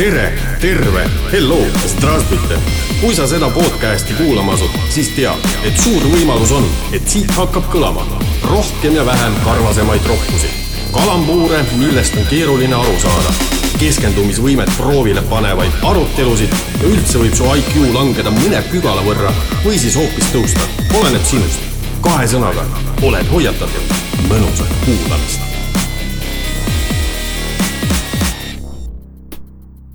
tere, terve, hello, zdravstvuyte. kui sa seda podcasti kuulama asud, siis tea, et suur võimalus on, et siit hakkab kõlama rohkem ja vähem karvasemaid rohkusi, kalambuure, millest on keeruline aru saada, keskendumisvõimet proovile panevaid arutelusid ja üldse võib su IQ langeda mõne pügala võrra või siis hoopis tõusta, oleneb sinust. kahe sõnaga oled hoiatatud, mõnusat kuulamist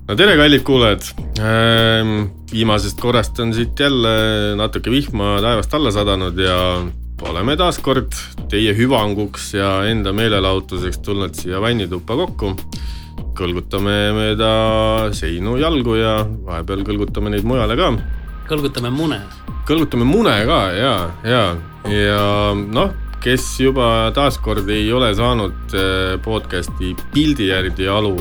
no tere, kallid kuulajad ähm,. viimasest korrast on siit jälle natuke vihma taevast alla sadanud ja oleme taas kord teie hüvanguks ja enda meelelahutuseks tulnud siia vannituppa kokku. kõlgutame mööda seinu jalgu ja vahepeal kõlgutame neid mujale ka. kõlgutame mune. kõlgutame mune ka ja, ja, ja noh kes juba taaskord ei ole saanud äh, podcast'i pildi järgi alu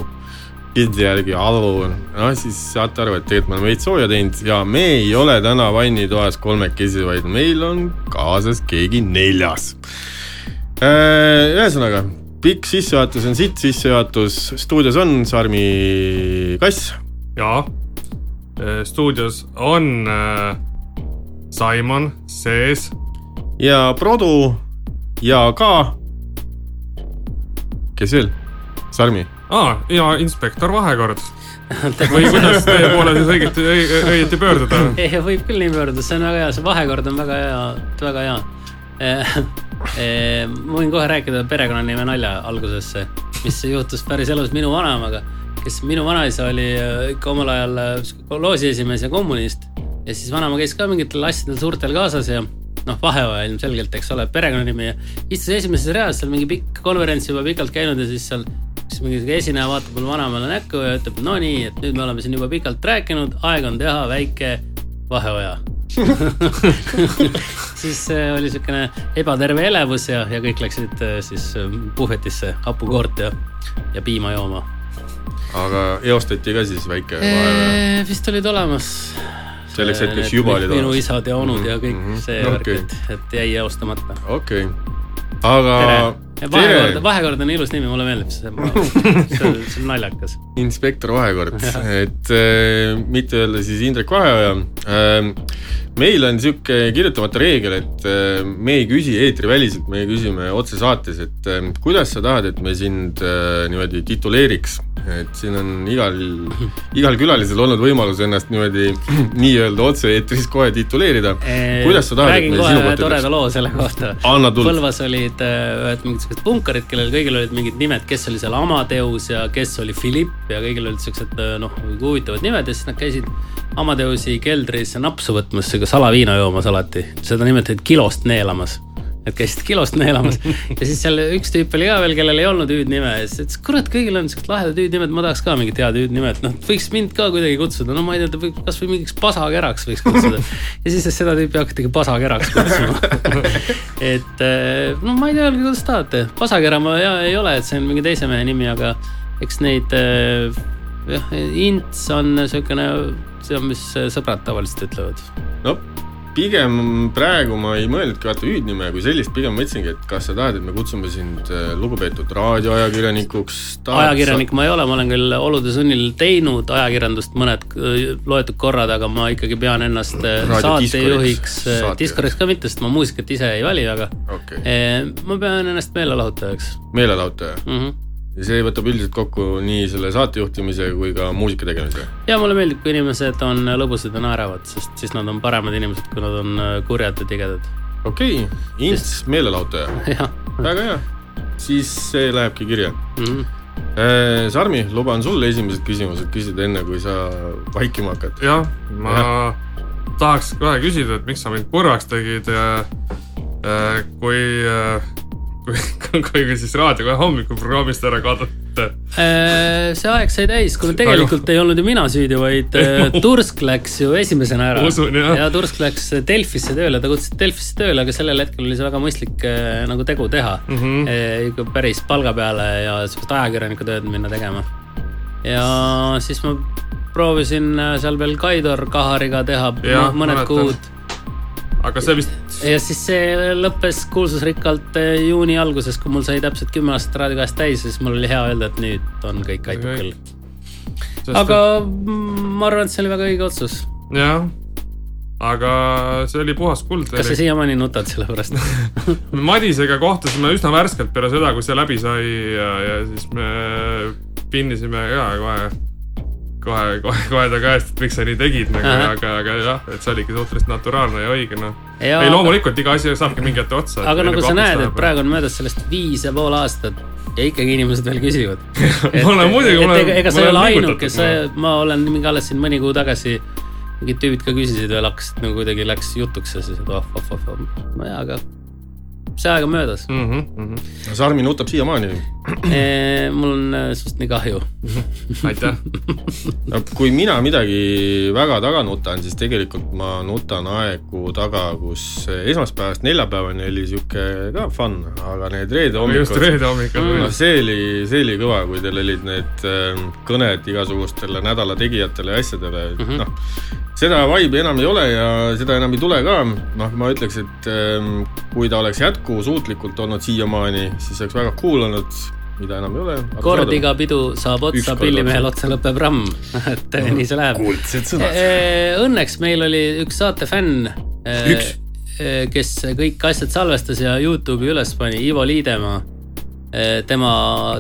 pildi järgi alu, noh siis saate aru, et tegelikult me oleme veits sooja teinud ja me ei ole täna vannitoas kolmekesi, vaid meil on kaasas keegi neljas. Äh, ühesõnaga, pikk sissejuhatus on sitt sissejuhatus, stuudios on Sarmi Kass. jaa, äh, stuudios on äh, Simon sees. ja Produ ja ka. kes veel? Sarmi aa, ja inspektor Vahekord või kuidas teie poole siis õigeti, õieti pöörduda? võib küll nii pöörduda, see on väga hea, see vahekord on väga hea, väga hea eh,. Eh, ma võin kohe rääkida perekonnanime nalja algusesse, mis juhtus päris elus minu vanaemaga, kes minu vanaisa oli eh, ikka omal ajal eh, loosi esimees ja kommunist. ja siis vanaema käis ka mingitel asjadel suurtel kaasas ja noh, vaheoja ilmselgelt, eks ole, perekonnanimi ja istus esimeses reas seal mingi pikk konverents juba pikalt käinud ja siis seal siis mingi esineja vaatab mulle vanaemale näkku ja ütleb, no nii, et nüüd me oleme siin juba pikalt rääkinud, aeg on teha väike vaheoja siis oli siukene ebaterve elevus ja, ja kõik läksid äh, siis äh, puhvetisse hapukoort ja, ja piima jooma. aga eostati ka siis väike vaheoja? vist olid olemas. Selleks hetkeks juba olemas? minu isad ja onud mm -hmm. ja kõik mm -hmm. see värk okay., et, et jäi eostamata. okei okay., aga vahekord, vahekord on ilus nimi, mulle meeldib see, see, see on naljakas. inspektor Vahekord, et äh, mitte öelda siis Indrek Vaheoja äh,. Meil on sihuke kirjutamata reegel, et äh, me ei küsi eetriväliselt, me küsime otsesaates, et äh, kuidas sa tahad, et me sind äh, niimoodi tituleeriks et siin on igal, igal külalisel olnud võimalus ennast niimoodi nii-öelda otse-eetris kohe tituleerida. kuidas sa tahad? räägin kohe toreda loo selle kohta. Põlvas olid ühed mingisugused punkarid, kellel kõigil olid mingid nimed, kes oli seal Amadeus ja kes oli Philipp ja kõigil olid siuksed noh, huvitavad nimed ja siis nad käisid Amadeusi keldris napsu võtmas, sihuke salaviina joomas alati. seda nimetati kilost neelamas. Et käisid kilost neelamas. Ja siis seal üks tüüp oli ka veel, kellel ei olnud hüüdnime. Ja siis ütles, kurat, kõigil on siuksed lahedad hüüdnimed, ma tahaks ka mingit head hüüdnime, et noh, võiks mind ka kuidagi kutsuda, no ma ei tea, kasvõi mingiks pasakeraks võiks kutsuda. ja siis seda tüüpi hakatigi pasakeraks kutsuma. Et eh, no ma ei tea, kuidas tahate, pasakera ma ja, ei ole, et see on mingi teise mehe nimi, aga eks neid eh, jah, ints on siukene, see on, mis sõbrad tavaliselt ütlevad. no pigem praegu ma ei mõelnudki vaata hüüdnime kui sellist, pigem mõtlesingi, et kas sa tahad, et me kutsume sind äh, lugupeetud raadioajakirjanikuks. ajakirjanik sa... ma ei ole, ma olen küll olude sunnil teinud ajakirjandust mõned äh, loetud korrad, aga ma ikkagi pean ennast äh, saatejuhiks, diskoriks ka mitte, sest ma muusikat ise ei vali väga okay.. ma pean ennast meelelahutajaks. meelelahutaja mm? -hmm ja see võtab üldiselt kokku nii selle saatejuhtimise kui ka muusika tegemise? ja mulle meeldib, kui inimesed on lõbusad ja naeravad, sest siis nad on paremad inimesed, kui nad on äh, kurjad ja tigedad. okei okay., Ints sest..., meelelahutaja. väga hea, siis see lähebki kirja mm. -hmm. Sarmi, luban sulle esimesed küsimused küsida enne, kui sa vaikima hakkad. jah, ma ja. tahaks kohe küsida, et miks sa mind kurvaks tegid ja kui kui, siis raadio kohe hommikuprogrammist ära kaotate? Äh, see aeg sai täis, kuna tegelikult ei olnud ju mina süüdi, vaid äh, Tursk läks ju esimesena ära. ja Tursk läks Delfisse tööle, ta kutsus Delfisse tööle, aga sellel hetkel oli see väga mõistlik äh, nagu tegu teha mm. -hmm. ikka päris palga peale ja sihukest ajakirjaniku tööd minna tegema. ja siis ma proovisin seal veel Kaidor Kahariga teha ja, mõned mäletan. kuud aga see vist. ja siis see lõppes kuulsusrikkalt eh, juuni alguses, kui mul sai täpselt kümme aastat raadiokajast täis, siis mul oli hea öelda, et nüüd on kõik, aitab küll. aga ma arvan, et see oli väga õige otsus. jah, aga see oli puhas kuld. kas sa siiamaani nutad selle pärast? Madisega kohtusime üsna värskelt peale seda, kui see läbi sai ja, ja siis me pinnisime ka kohe, kohe, kohe, kohe ta käest, et miks sa nii tegid nagu, aga, aga jah, et see oligi suhteliselt naturaalne ja õige noh. Ei loomulikult iga asi saabki mingi hetk otsa. aga nagu sa näed, et praegu on möödas sellest viis ja pool aastat ja ikkagi inimesed veel küsivad. Ma olen muidugi- ma olen- ega, sa ma ei ole olen ainuke, sa ma olen mingi alles siin mõni kuu tagasi, mingid tüübid ka küsisid veel, hakkasid nagu kuidagi läks jutuks ja siis, et oh, oh, oh, oh, no jaa, aga see aeg on möödas mm. -hmm, mm -hmm. Sarmi nutab siiamaani. Mul on äh, sinust nii kahju. aitäh. no kui mina midagi väga taga nutan, siis tegelikult ma nutan aegu taga, kus esmaspäevast neljapäevani oli sihuke ka fun, aga need reede just hommikud. reede hommikul noh, see oli, see oli kõva, kui teil olid need ähm, kõned igasugustele nädala tegijatele ja asjadele mm. -hmm. noh. seda vibe'i enam ei ole ja seda enam ei tule ka, noh, ma ütleks, et ähm, kui ta oleks jätkusuutlikult olnud siiamaani, siis oleks väga cool olnud, mida enam ei ole. kord iga pidu saab otsa, pillimehel otsa lõpeb ramm, et eh, nii see läheb. kuldsed sõnad. Õnneks meil oli üks saatefänn, Üks? kes kõik asjad salvestas ja Youtube'i üles pani, Ivo Liidemaa. tema,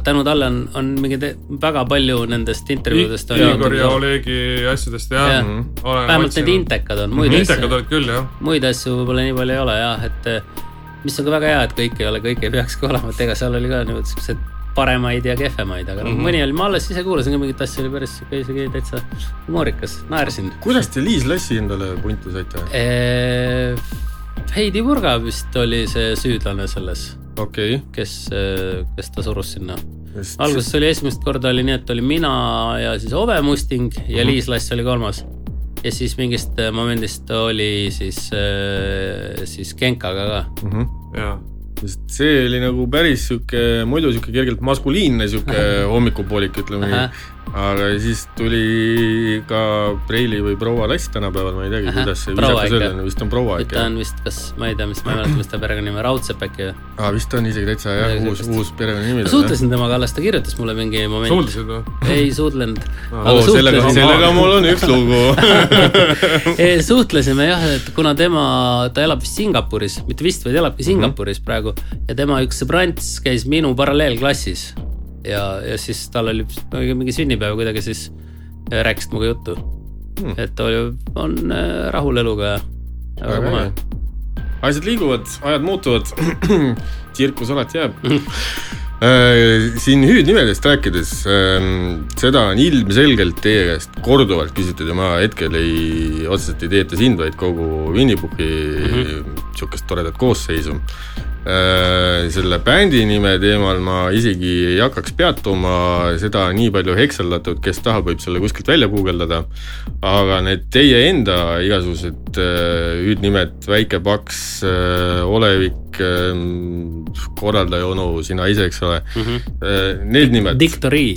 tänu talle on, on mingi te- väga palju nendest intervjuudest on Igor ja Olegi asjadest jah Jah. ja.. vähemalt need intekad on, muid intekad asju, olid küll jah. muid asju võib-olla nii palju ei ole jah, et eh, mis on ka väga hea, et kõik ei ole, kõik ei peakski olema, et ega seal oli ka niimoodi siukseid paremaid ja kehvemaid, aga mm. -hmm. mõni oli, ma alles ise kuulasin ka mingit asja, oli päris siuke isegi täitsa humoorikas, naersin. kuidas te Liis Lassi endale punti saite? Heidi Purga vist oli see süüdlane selles, okei kes, kes ta surus sinna. okay.. alguses oli esimest korda oli nii, et oli mina ja siis Ove Musting ja Mhm. Liis Lass oli kolmas. ja siis mingist momendist oli siis, siis Genkaga ka. Mm -hmm. Sest see oli nagu päris sihuke, muidu sihuke kergelt maskuliinne sihuke hommikupoolik, ütleme nii. Aga siis tuli ka Preili või proua Lass tänapäeval, ma ei teagi, kuidas see viisakas öelda on, vist on proua ta ikka. on vist, kas, ma ei tea, mis, ma ei mäleta, mis ta perekonnanimi, Raudsepp äkki või? aa, vist on isegi täitsa jah, uus, uus perekonnanimi. ma suhtlesin temaga alles, ta kirjutas mulle mingi moment. suudlesid või? ei suudlenud. oo, sellega, sellega mul on üks lugu. suhtlesime jah, et kuna tema, ta elab vist Singapuris, mitte vist, vaid elabki Singapuris praegu ja tema üks sõbrants käis minu paralleelklassis. ja, ja siis tal oli mingi- sünnipäev kuidagi siis äh, rääkisid minuga juttu Hmm. et ta oli, on äh, rahul eluga ja väga põnev. asjad liiguvad, ajad muutuvad, tsirkus alati jääb. Äh, siin hüüdnimedest rääkides, seda on ilmselgelt teie käest korduvalt küsitud ja ma hetkel ei, otseselt ei teeta sind, vaid kogu Winny Puhhi sihukest toredat koosseisu. Selle bändi nime teemal ma isegi ei hakkaks peatuma, seda on nii palju hekseldatud, kes tahab, võib selle kuskilt välja guugeldada. aga need teie enda igasugused äh, hüüdnimed, Väike Paks, Olevik, korraldaja onu, sina ise, eks ole, need nimed. Dictori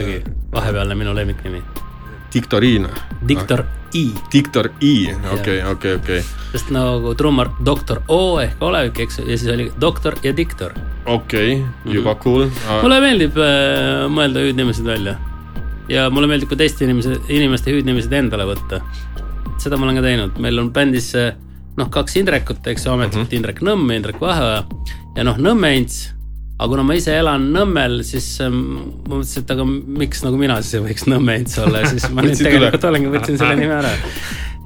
oli vahepealne minu lemmiknimi, Diktoriin. Dictor I, Diktor I, okei, okei, okei, sest nagu trummar doktor O ehk olevik, eks ja siis oli doktor ja diktor okei, juba cool. mulle meeldib äh, mõelda hüüdnimesid välja ja mulle meeldib ka teiste inimese, inimeste hüüdnimesid endale võtta. seda ma olen ka teinud, meil on bändis äh, noh, kaks Indrekut, eks ju, ametlikult mm -hmm. Indrek Nõmm ja Indrek Vaheoja ja noh, Nõmmeints. Aga kuna ma ise elan Nõmmel, siis ähm, ma mõtlesin, et aga miks nagu mina siis ei võiks Nõmmeints olla ja siis ma nüüd tegelikult olengi, võtsin selle nime ära.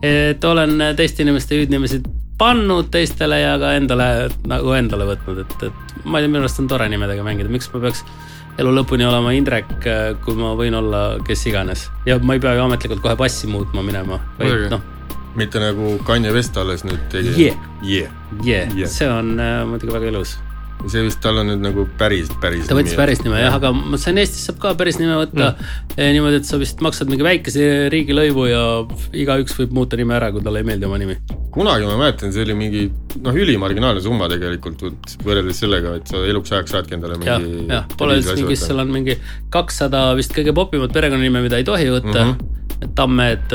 et olen teiste inimeste hüüdnimesid pannud teistele ja ka endale nagu endale võtnud, et, et ma ei tea, minu arust on tore nimedega mängida, miks ma peaks elu lõpuni olema Indrek, kui ma võin olla kes iganes ja ma ei pea ju ametlikult kohe passi muutma minema, vaid noh, mitte nagu Kanye West alles nüüd tegi yeah.. yeah, Yeah. yeah., see on äh, muidugi väga ilus. See vist tal on nüüd nagu päris, päris. ta võttis päris nime jah, aga ma sain Eestis saab ka päris nime võtta mm. niimoodi, et sa vist maksad mingi väikese riigilõivu ja igaüks võib muuta nime ära, kui talle ei meeldi oma nimi. kunagi ma mäletan, see oli mingi noh, ülimarginaalne summa tegelikult võrreldes sellega, et sa eluks ajaks saadki endale mingi. jah, pole üldse mingi, seal on mingi kakssada vist kõige popimat perekonnanime, mida ei tohi võtta mm. -hmm. tammed,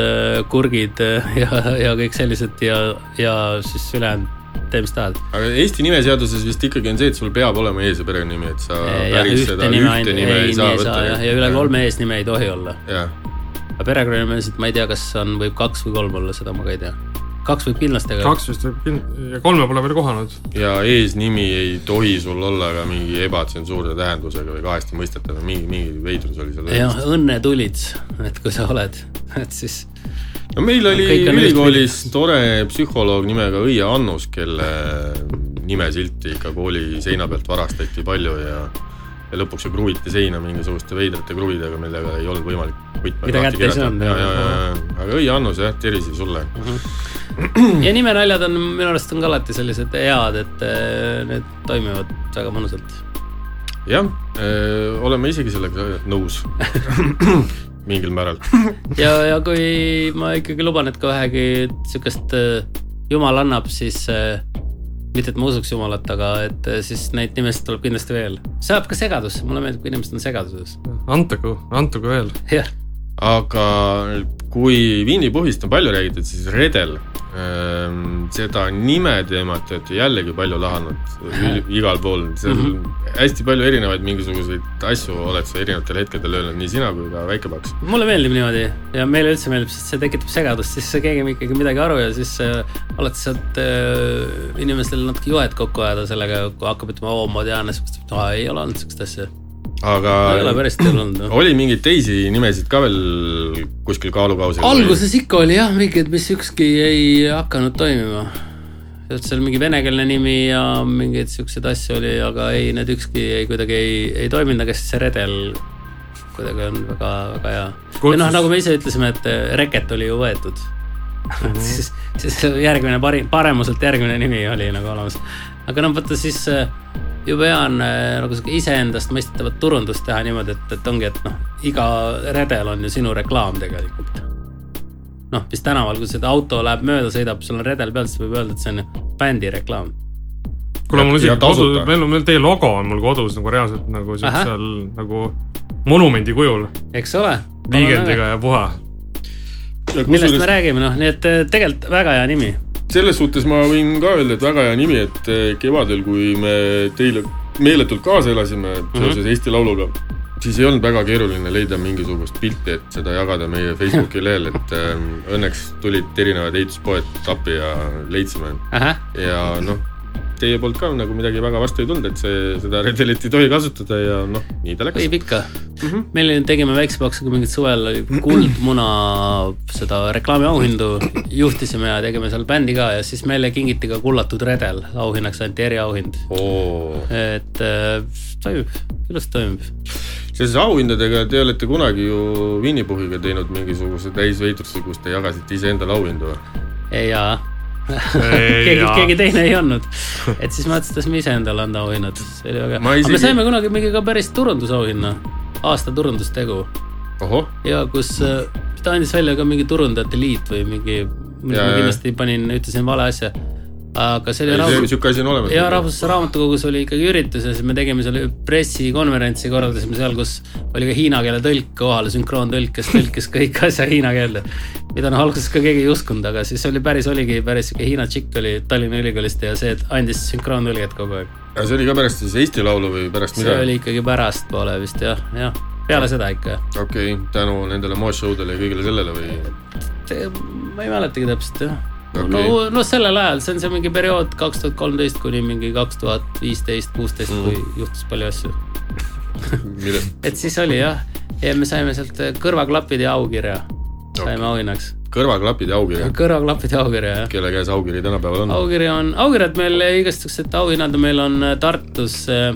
kurgid ja, ja kõik sellised ja, ja siis ülejäänud, tee mis tahad. aga Eesti nimeseaduses vist ikkagi on see, et sul peab olema ees- ja perekonnanimi, et sa päris ühte seda nime ühte nime ei ei saa võtta. jah, ja üle kolme eesnime ei tohi olla. aga perekonnanimesid ma ei tea, kas on, võib kaks või kolm olla, seda ma ka ei tea. kaks võib kindlasti, aga. kaks vist võib kin- ja kolme pole veel kohanud. ja eesnimi ei tohi sul olla ka mingi ebatsensuurse tähendusega või kahesti mõistetav, mingi, mingi veidrus oli seal. jah, õnne tulid, et kui sa oled, et siis. No meil oli ülikoolis tore psühholoog nimega Õie Annus, kelle nimesilti ikka kooli seina pealt varastati palju ja ja lõpuks ju kruviti seina mingisuguste veidrate kruvidega, millega ei olnud võimalik võtma. mida kätte ei saanud. ja, ja, ja, aga Õie Annus jah, tervisi sulle uh. -huh. ja nimenaljad on minu arust on ka alati sellised head, et äh, need toimivad väga mõnusalt. jah, oleme isegi sellega nõus mingil määral ja, ja kui ma ikkagi luban, et kui vähegi sihukest jumal annab, siis mitte, et ma usuks jumalat, aga et eh, siis neid nimesid tuleb kindlasti veel. see ajab ka segadusse, mulle meeldib, kui inimesed on segaduses. antagu, antagu veel. jah. Aga kui viinipuhist on palju räägitud, siis redel Ehm, seda nime teemat olete jällegi palju lahanud igal pool, seal mm -hmm. hästi palju erinevaid mingisuguseid asju oled sa erinevatel hetkedel öelnud, nii sina kui ka Väike-Paks. mulle meeldib niimoodi ja meile üldse meeldib, sest see tekitab segadust, siis keegi ikkagi midagi aru ja siis äh, alati saad äh, inimestele natuke joet kokku ajada sellega, kui hakkab ütlema, oo, ma tean, ei ole olnud sihukest asja aga oli mingeid teisi nimesid ka veel kuskil kaalukausil? alguses või? ikka oli jah, mingeid, mis ükski ei hakanud toimima. seal mingi venekeelne nimi ja mingeid siukseid asju oli, aga ei, need ükski ei, kuidagi ei, ei toiminud, aga siis see redel kuidagi on väga, väga hea. ja noh, nagu me ise ütlesime, et Reket oli ju võetud mm. -hmm. siis, siis järgmine parim, paremuselt järgmine nimi oli nagu olemas. aga noh, vaata siis jube hea on äh, nagu sihuke iseendastmõistetavat turundust teha niimoodi, et, et ongi, et noh, iga redel on ju sinu reklaam tegelikult. noh, mis tänaval, kui seda auto läheb mööda, sõidab, sul on redel peal, siis võib öelda, et see on bändi reklaam. kuule, mul isegi kodus, meil on, teie logo on mul kodus nagu reaalselt nagu siuksel nagu monumendi kujul. eks ole. viigendiga ja puha. millest me räägime, noh, nii et äh, tegelikult väga hea nimi selles suhtes ma võin ka öelda, et väga hea nimi, et eh, kevadel, kui me teile meeletult kaasa elasime seoses mm -hmm. Eesti Lauluga, siis ei olnud väga keeruline leida mingisugust pilti, et seda jagada meie Facebooki lehel, et äh, õnneks tulid erinevad ehituspoed appi ja leidsime. ja noh teie poolt ka nagu midagi väga vastu ei tulnud, et see, seda redelit ei tohi kasutada ja noh, nii ta läks. võib ikka mm. -hmm. meil tegime väikse paksuga mingit suvel kuldmuna seda reklaamiauhindu juhtisime ja tegime seal bändi ka ja siis meile kingiti ka kullatud redel, auhinnaks anti eriauhind oh.. et äh, toimib, ilusti toimib seoses auhindadega te olete kunagi ju Winny Puhiga teinud mingisuguse täisveidruse, kus te jagasite iseendale auhindu või? jaa keegi, keegi teine ei andnud. et siis me otsustasime ise endale anda auhinnad, see oli väga hea. aga me saime kunagi mingi ka päris turundusauhinna, aasta turundustegu. ja kus, äh, ta andis välja ka mingi turundajate liit või mingi, ma kindlasti panin, ütlesin vale asja aga see oli rahvus... sihuke asi on olemas. ja Rahvusesse Raamatukogus oli ikkagi üritus ja siis me tegime selle pressikonverentsi, korraldasime seal, kus oli ka hiina keele tõlk kohal, sünkroontõlk, kes tõlkis kõik asja hiina keelde. mida noh, alguses ka keegi ei uskunud, aga siis oli päris, oligi päris sihuke Hiina tšikk oli Tallinna Ülikoolist ja see andis sünkroontõlget kogu aeg. aga see oli ka pärast siis Eesti Laulu või pärast mida? see oli ikkagi pärastpoole vist jah, jah, peale seda ikka. okei okay,, tänu nendele Mo show'dele ja kõigele sellele või? ma ei mäletagi täpselt jah okay.. no, no sellel ajal, see on see mingi periood kaks tuhat kolmteist kuni mingi kaks tuhat viisteist, kuusteist, kui mm. juhtus palju asju et siis oli jah, ja me saime sealt kõrvaklapid ja aukirja okay., saime auhinnaks kõrvaklapid ja aukirja. kõrvaklapid ja aukirja, jah. kelle käes aukiri tänapäeval on? aukiri on, aukirjad meil igasugused auhinnad meil on äh, Tartus äh,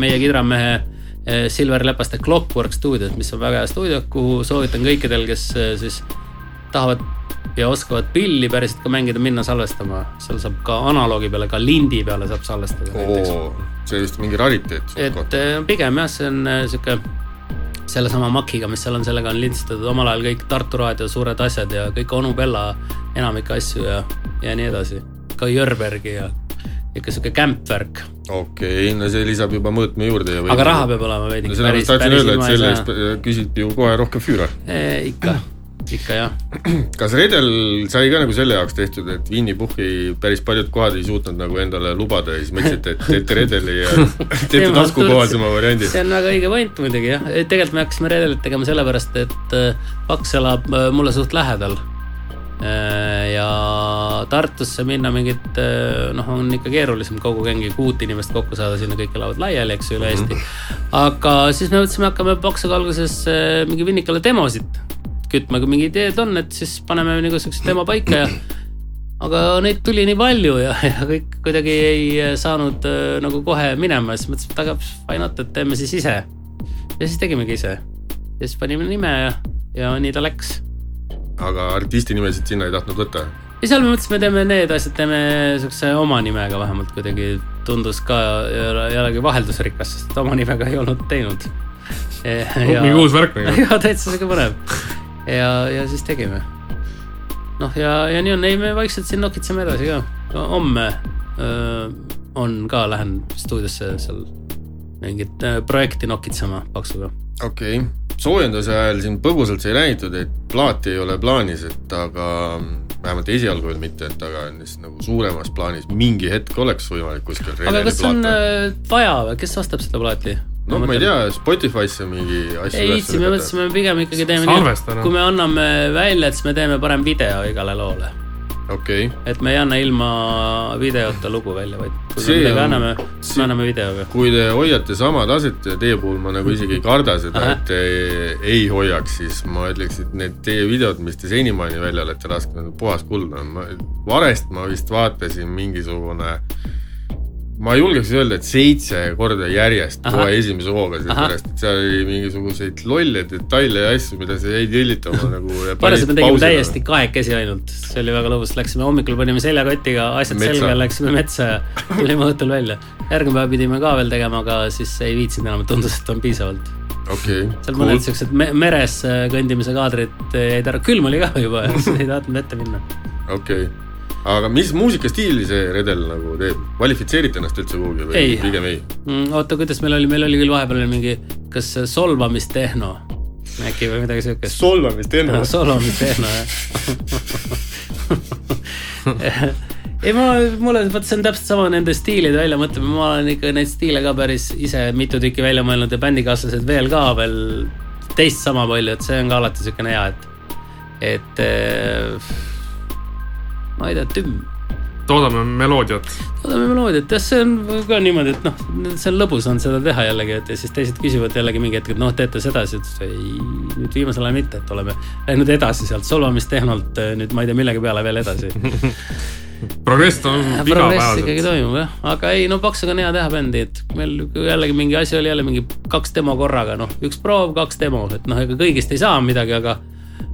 meie kidramehe äh, Silver Lepaste Clockwork stuudios, mis on väga hea stuudio, kuhu soovitan kõikidel, kes siis tahavad ja oskavad pilli päriselt ka mängida, minna salvestama. seal saab ka analoogi peale, ka lindi peale saab salvestada oh,. see vist mingi rariteet. et äh, pigem jah, see on äh, sihuke sellesama Makiga, mis seal on, sellega on lindstatud omal ajal kõik Tartu raadio suured asjad ja kõik onu Bella enamik asju ja, ja nii edasi. ka Jörbergi ja ikka sihuke kämpvärk. okei okay,, no see lisab juba mõõtme juurde. aga raha peab olema veidi. no sellepärast tahtsin öelda, et selle eest küsiti ju kohe rohkem füüra e,. ikka ikka jah. kas redel sai ka nagu selle jaoks tehtud, et Winny Puhhi päris paljud kohad ei suutnud nagu endale lubada ja siis mõtlesite, et teete redeli ja teete taskukohasema variandi. see on väga õige point muidugi jah, tegelikult me hakkasime redelit tegema sellepärast, et Paks elab äh, mulle suht lähedal. ja Tartusse minna mingit, noh, on ikka keerulisem kogu gängi kuut inimest kokku saada, sinna kõik elavad laiali, eks ju, üle Eesti. aga siis me mõtlesime, hakkame Paksuga alguses mingi Vinnikale demosid kütma, kui mingi ideed on, et siis paneme nagu siukse demo paika ja aga neid tuli nii palju ja, ja kõik kuidagi ei äh, saanud äh, nagu kohe minema, siis mõtlesime, et aga why not, et teeme siis ise. ja siis tegimegi ise. ja siis panime nime ja, ja nii ta läks. aga artisti nimesid sinna ei tahtnud võtta. ja seal me mõtlesime, teeme need asjad, teeme siukse oma nimega vähemalt kuidagi tundus ka jälle- jällegi vaheldusrikas, sest oma nimega ei olnud teinud. mingi uus värk nagu. ja täitsa siuke põnev. ja, ja siis tegime. noh, ja, ja nii on, ei me vaikselt siin nokitseme edasi ka. homme öö, on ka, lähen stuudiosse seal mingit öö, projekti nokitsema paksuga. okei okay., soojenduse ajal siin põgusalt sai räägitud, et plaati ei ole plaanis, et aga vähemalt esialgu veel mitte, et aga siis nagu suuremas plaanis mingi hetk oleks võimalik kuskil aga kas on öö, vaja või, kes ostab seda plaati? no ma ei tea, Spotify'sse mingi asju ei viitsi, me mõtlesime pigem ikkagi teeme nii, kui me anname välja, et siis me teeme parem video igale loole. okay., et me ei anna ilma videota lugu välja, vaid kui See me midagi on- anname, siis me anname videoga. kui te hoiate sama taset ja teie puhul ma nagu isegi ei karda seda, et te ei hoiaks, siis ma ütleks, et need teie videod, mis te senimaani välja olete lasknud, on puhas kuld. varest ma vist vaatasin mingisugune, ma julgeks öelda, et seitse korda järjest kohe esimese hooga, sellepärast et seal oli mingisuguseid lolle detaile ja asju, mida sa jäid jõllitama nagu. parasjagu me tegime täiesti kahekesi ainult, see oli väga lõbus, läksime hommikul panime seljakotiga asjad Metsa. selga läksime metsa ja tulime õhtul välja. järgmine päev pidime ka veel tegema, aga siis ei viitsinud enam, tundus, et on piisavalt. okei seal cool. mõned siuksed me meres äh, kõndimise kaadrid äh, jäid ära, külm oli ka juba ei tahtnud ette minna. okei, aga mis muusikastiili see redel nagu teeb, kvalifitseerite ennast üldse kuhugi või Ei. pigem ei? Mm, oota, kuidas meil oli, meil oli küll vahepeal oli mingi, kas solvamistehno äkki või midagi siukest. solvamist enne solvamistehno jah ei ma, mulle, vot see on täpselt sama nende stiilide väljamõtlemine, ma olen ikka neid stiile ka päris ise mitu tükki välja mõelnud ja bändikaaslased veel ka veel teist sama palju, et see on ka alati siukene hea, et, et eh, tümm toodame meloodiat. toodame meloodiat, jah, see on ka niimoodi, et noh, see on lõbus on seda teha jällegi, et ja siis teised küsivad jällegi mingi hetk, et noh, teete sedasi, et ei, nüüd viimasel ajal mitte, et oleme läinud edasi sealt solvamistehnolt eh, nüüd ma ei tea millegi peale veel edasi. progress progress ikkagi igapäevaselt. toimub jah, aga ei no Paksuga on hea teha bändi, et meil jällegi mingi asi oli jälle mingi kaks demo korraga, noh, üks proov, kaks demo, et noh, ega kõigist ei saa midagi, aga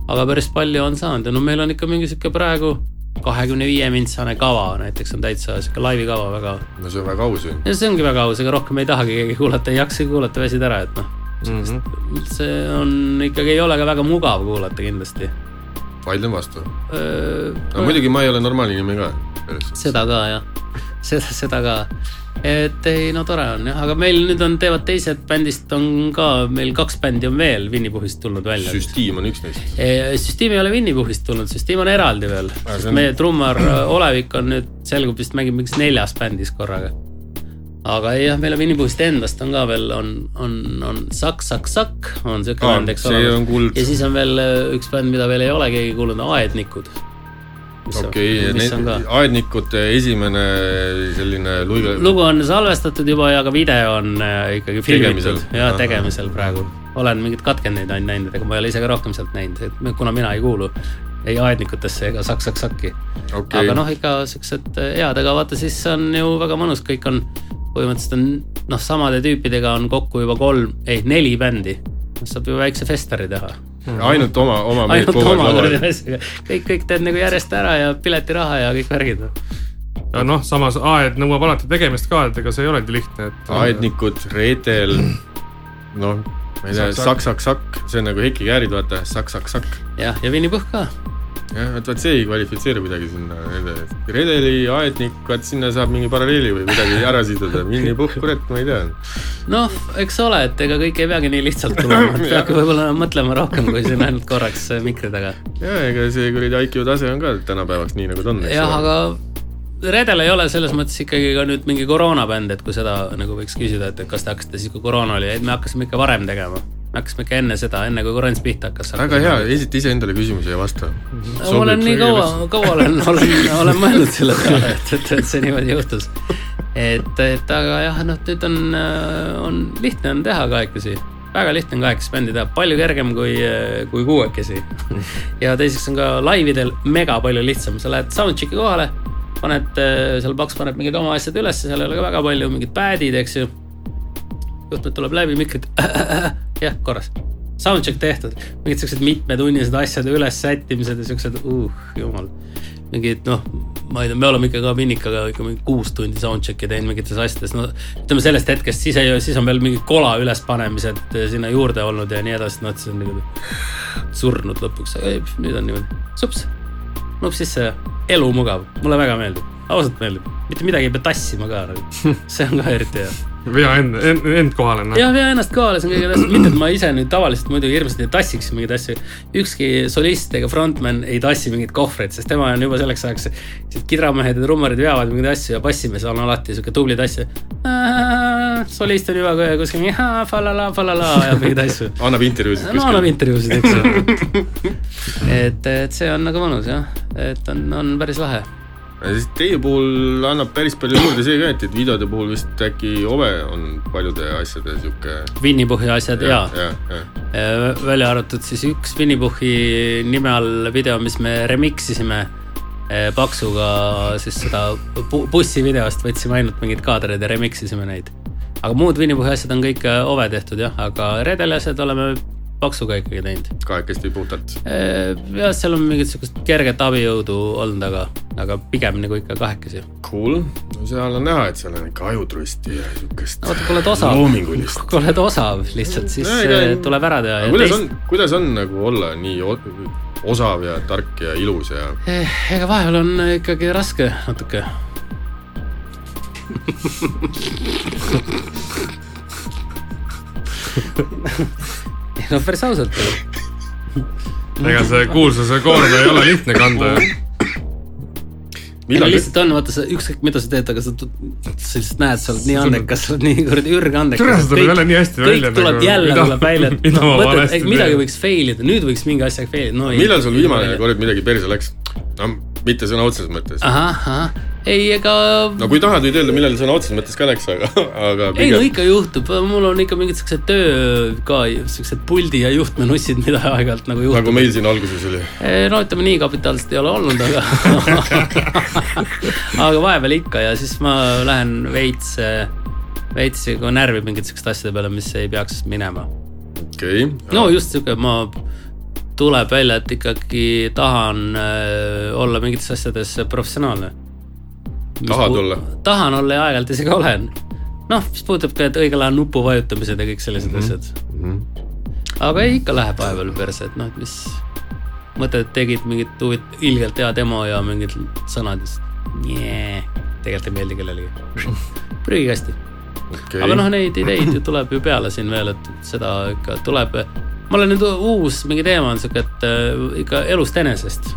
aga päris palju on saanud ja no meil on ikka mingi sihuke praegu kahekümne viie mintsane kava näiteks on täitsa sihuke laivi kava väga no see on väga aus ju. see ongi väga aus, ega rohkem ei tahagi keegi kuulata, ei jaksagi kuulata, väsid ära, et noh, Mhm. see on ikkagi ei ole ka väga mugav kuulata kindlasti. vaidlen vastu. no muidugi ma ei ole normaalne inimene ka. seda ka jah, seda, seda ka. Et ei, no tore on jah, aga meil nüüd on, teevad teised bändist on ka, meil kaks bändi on veel Winny-Puhist tulnud välja. süstiim on üks neist. süsteem ei ole Winny-Puhist tulnud, süsteem on eraldi veel on- meie trummar äh, Olevik on nüüd, selgub vist mängib mingis neljas bändis korraga. aga ei jah, meil on Winny-Puhist endast on ka veel, on, on, on Sakk, Sakk, Sakk on siuke bänd, eks kuld. ja siis on veel äh, üks bänd, mida veel ei ole keegi kuulnud, Aednikud. okei, ka aednikute esimene selline luige. lugu on salvestatud juba ja ka video on äh, ikkagi Tegemisel. filmitud ja Ahah. tegemisel praegu. olen mingeid katkendeid ainult näinud, ega ma ei ole ise ka rohkem sealt näinud, et kuna mina ei kuulu ei aednikutesse ega saks-saks-sakki okay.. aga, noh, ikka siuksed äh, head, aga vaata, siis on ju väga mõnus, kõik on põhimõtteliselt on noh, samade tüüpidega on kokku juba kolm, ei neli bändi. saab ju väikse festari teha. Ainult oma, oma mehed kuradi laval. asjaga, kõik, kõik teed nagu järjest ära ja piletiraha ja kõik värgid. ja noh, samas aed nõuab alati tegemist ka, et ega see ei olegi lihtne, et. aednikud, reedel, noh, ma ei tea, Sakk-sakk. sakk-sakk-sakk, see on nagu Heiki Käärid, vaata, sakk-sakk-sakk. jah, ja Winny Puhh ka. jah, et vaat see ei kvalifitseeru midagi sinna, redeli, aednik, vaat sinna saab mingi paralleeli või midagi ära siduda, minni-puhk, kurat, ma ei tea. noh, eks ole, et ega kõik ei peagi nii lihtsalt tulema, et peabki võib-olla mõtlema rohkem kui siin ainult korraks mikri taga. ja ega see kuradi IQ tase on ka tänapäevaks nii, nagu ta on. jah, aga Redel ei ole selles mõttes ikkagi ka nüüd mingi koroonabänd, et kui seda nagu võiks küsida, et kas te hakkasite siis, kui koroona oli, et me hakkasime ikka varem tegema. Me hakkasime ikka enne seda, enne kui korrants pihta hakkas. väga hea, esita iseendale küsimusi ja vasta. ma olen nii kaua, kaua olen, olen, olen mõelnud selle peale, et, et, et see niimoodi juhtus. et, et aga jah, noh, nüüd on, on lihtne on teha kahekesi, väga lihtne on kahekesi bändi teha, palju kergem kui, kui kuuekesi. ja teiseks on ka laividel mega palju lihtsam, sa lähed soundcheck'i kohale, paned, seal Paks paneb mingid oma asjad ülesse, seal ei ole ka väga palju, mingid pad'id, eks ju. juhtmed tuleb läbi, mikrid, jah, korras. Soundcheck tehtud, mingid siuksed mitmetunnised asjade üles sättimised ja siuksed, uh, jumal. mingid noh, ma ei tea, me oleme ikka ka Vinnikaga ikka mingi kuus tundi soundcheck'i teinud mingites asjades, no ütleme sellest hetkest, siis ei, siis on veel mingid kola ülespanemised sinna juurde olnud ja nii edasi, noh, see on niimoodi surnud lõpuks, aga ei, nüüd on niimoodi. Sups, nupp sisse ja elu mugav, mulle väga meeldib, ausalt meeldib, mitte midagi ei pea tassima ka nagu, see on ka eriti hea vea end, end, end kohale, noh. jah, vea ennast kohale, see on kõige tähtsam, mitte et ma ise nüüd tavaliselt muidugi hirmsasti ei tassiks mingeid asju. ükski solist ega frontman ei tassi mingeid kohvreid, sest tema on juba selleks ajaks, kidramehed ja trummarid veavad mingeid asju ja bassimees on alati sihuke tubli tassija. solist on juba kuskil falala, falala ja mingeid asju. annab intervjuusid no annab intervjuusid, eks ju. et, et see on nagu mõnus jah, et on, on päris lahe siis teie puhul annab päris palju juurde see ka, et, et videode puhul vist äkki Ove on paljude asjade sihuke. Winny-Puhhi asjad ja, ja, ja, ja.. välja arvatud siis üks Winny-Puhhi nime all video, mis me remix isime eh, Paksuga siis seda bu bussivideost võtsime ainult mingeid kaadreid ja remix isime neid. aga muud Winny-Puhhi asjad on kõik eh, Ove tehtud jah, aga Redeli asjad oleme Paksuga ikkagi teinud. kahekesti puhtalt. jah, seal on mingit sihukest kerget abijõudu olnud, aga, aga pigem nagu ikka kahekesi. Cool, no seal on näha, et seal on ikka ajutrusti ja siukest no kui oled osav, kui oled osav lihtsalt, siis No ega- eh, tuleb ära teha. kuidas on, kuidas on nagu olla nii osav ja tark ja ilus ja Eh, ega vahepeal on ikkagi raske natuke. no päris ausalt. ega see kuulsuse koorma ei ole lihtne kanda ju. millal lihtsalt on, vaata sa ükskõik mida sa teed, aga sa, sa lihtsalt näed, sa oled nii andekas, sa oled nii kuradi ürge andekas. Tere, see tuleb jälle nii hästi välja, kõik tuleb nagu- jälle mida- tuleb välja, et mida ma, mõtled, valesti et midagi teen. võiks fail ida, nüüd võiks mingi asjaga fail ida no,. millal sul viimane kord midagi perse läks? no mitte sõna otseses mõttes. ahah, ahah, ei ega no kui tahad, võid öelda, millal sõna otseses mõttes ka läks, aga, aga ei no ikka juhtub, mul on ikka mingid siuksed töö ka, siuksed puldi ja juhtmenussid, mida aeg-ajalt nagu juhtub. nagu meil siin alguses oli. no ütleme nii kapitaalselt ei ole olnud, aga aga vahepeal ikka ja siis ma lähen veits, veits nagu närvi mingite siukeste asjade peale, mis ei peaks minema. okei. no just siuke, ma, tuleb välja, et ikkagi tahan äh, olla mingites asjades professionaalne. Tahad olla? tahan olla ja aeg-ajalt isegi olen. noh, mis puudutab ka, et õigel ajal nupu vajutamised ja kõik sellised mm -hmm. asjad. aga ei, ikka läheb vahepeal perse, et noh, et mis mõtled, et tegid mingit huvit-, ilgelt hea demo ja mingid sõnad ja siis nee, tegelikult ei meeldi kellelegi. prügikasti okei aga noh, neid ideid ju tuleb ju peale siin veel, et seda ikka tuleb. ma olen nüüd uus mingi teema on siuke, et äh, ikka elust enesest.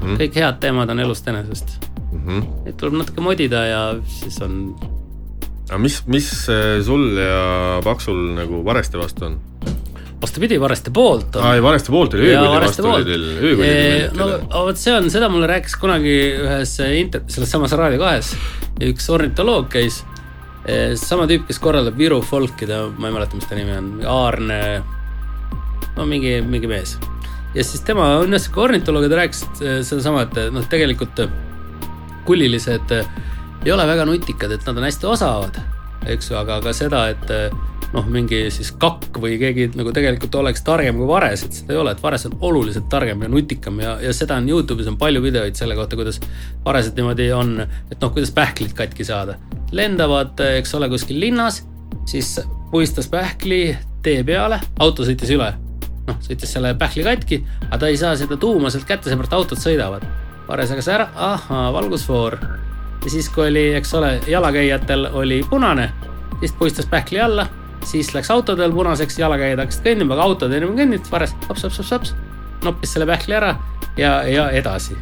Mhm. kõik head teemad on elust enesest. Mhm. Neid tuleb natuke modida ja siis on, aga mis, mis eh, sul ja Paksul nagu Vareste vastu on? vastupidi, Vareste poolt on aa, Vareste poolt oli, Vareste vastu oli teil, öökolli Eh, no teil. vot see on, seda mulle rääkis kunagi ühes inter-, selles samas Raadio kahes üks ornitoloog käis. sama tüüp, kes korraldab Viru folki, ta, ma ei mäleta, mis ta nimi on, Aarne, no mingi, mingi mees. ja siis tema on jah sihuke ornitoloog ja ta rääkis eh, sedasama, et noh, tegelikult kullilised eh, ei ole väga nutikad, et nad on hästi osavad, eks ju, aga ka seda, et eh, noh, mingi siis kakk või keegi nagu tegelikult oleks targem kui vares, et seda ei ole, et vares on oluliselt targem ja nutikam ja, ja seda on Youtube'is on palju videoid selle kohta, kuidas varesed niimoodi on, et noh, kuidas pähklid katki saada. lendavad, eks ole, kuskil linnas, siis puistas pähkli tee peale, auto sõitis üle. noh, sõitis selle pähkli katki, aga ta ei saa seda tuuma sealt kätte, seepärast autod sõidavad. Vares agas ära, ahhaa, valgusfoor. ja siis, kui oli, eks ole, jalakäijatel oli punane, siis puistas pähkli alla, siis läks autodel punaseks, jalakäijad hakkasid kõndima, aga autod enam ei kõndinud, hops, hops, noppis selle pähkli ära ja, ja edasi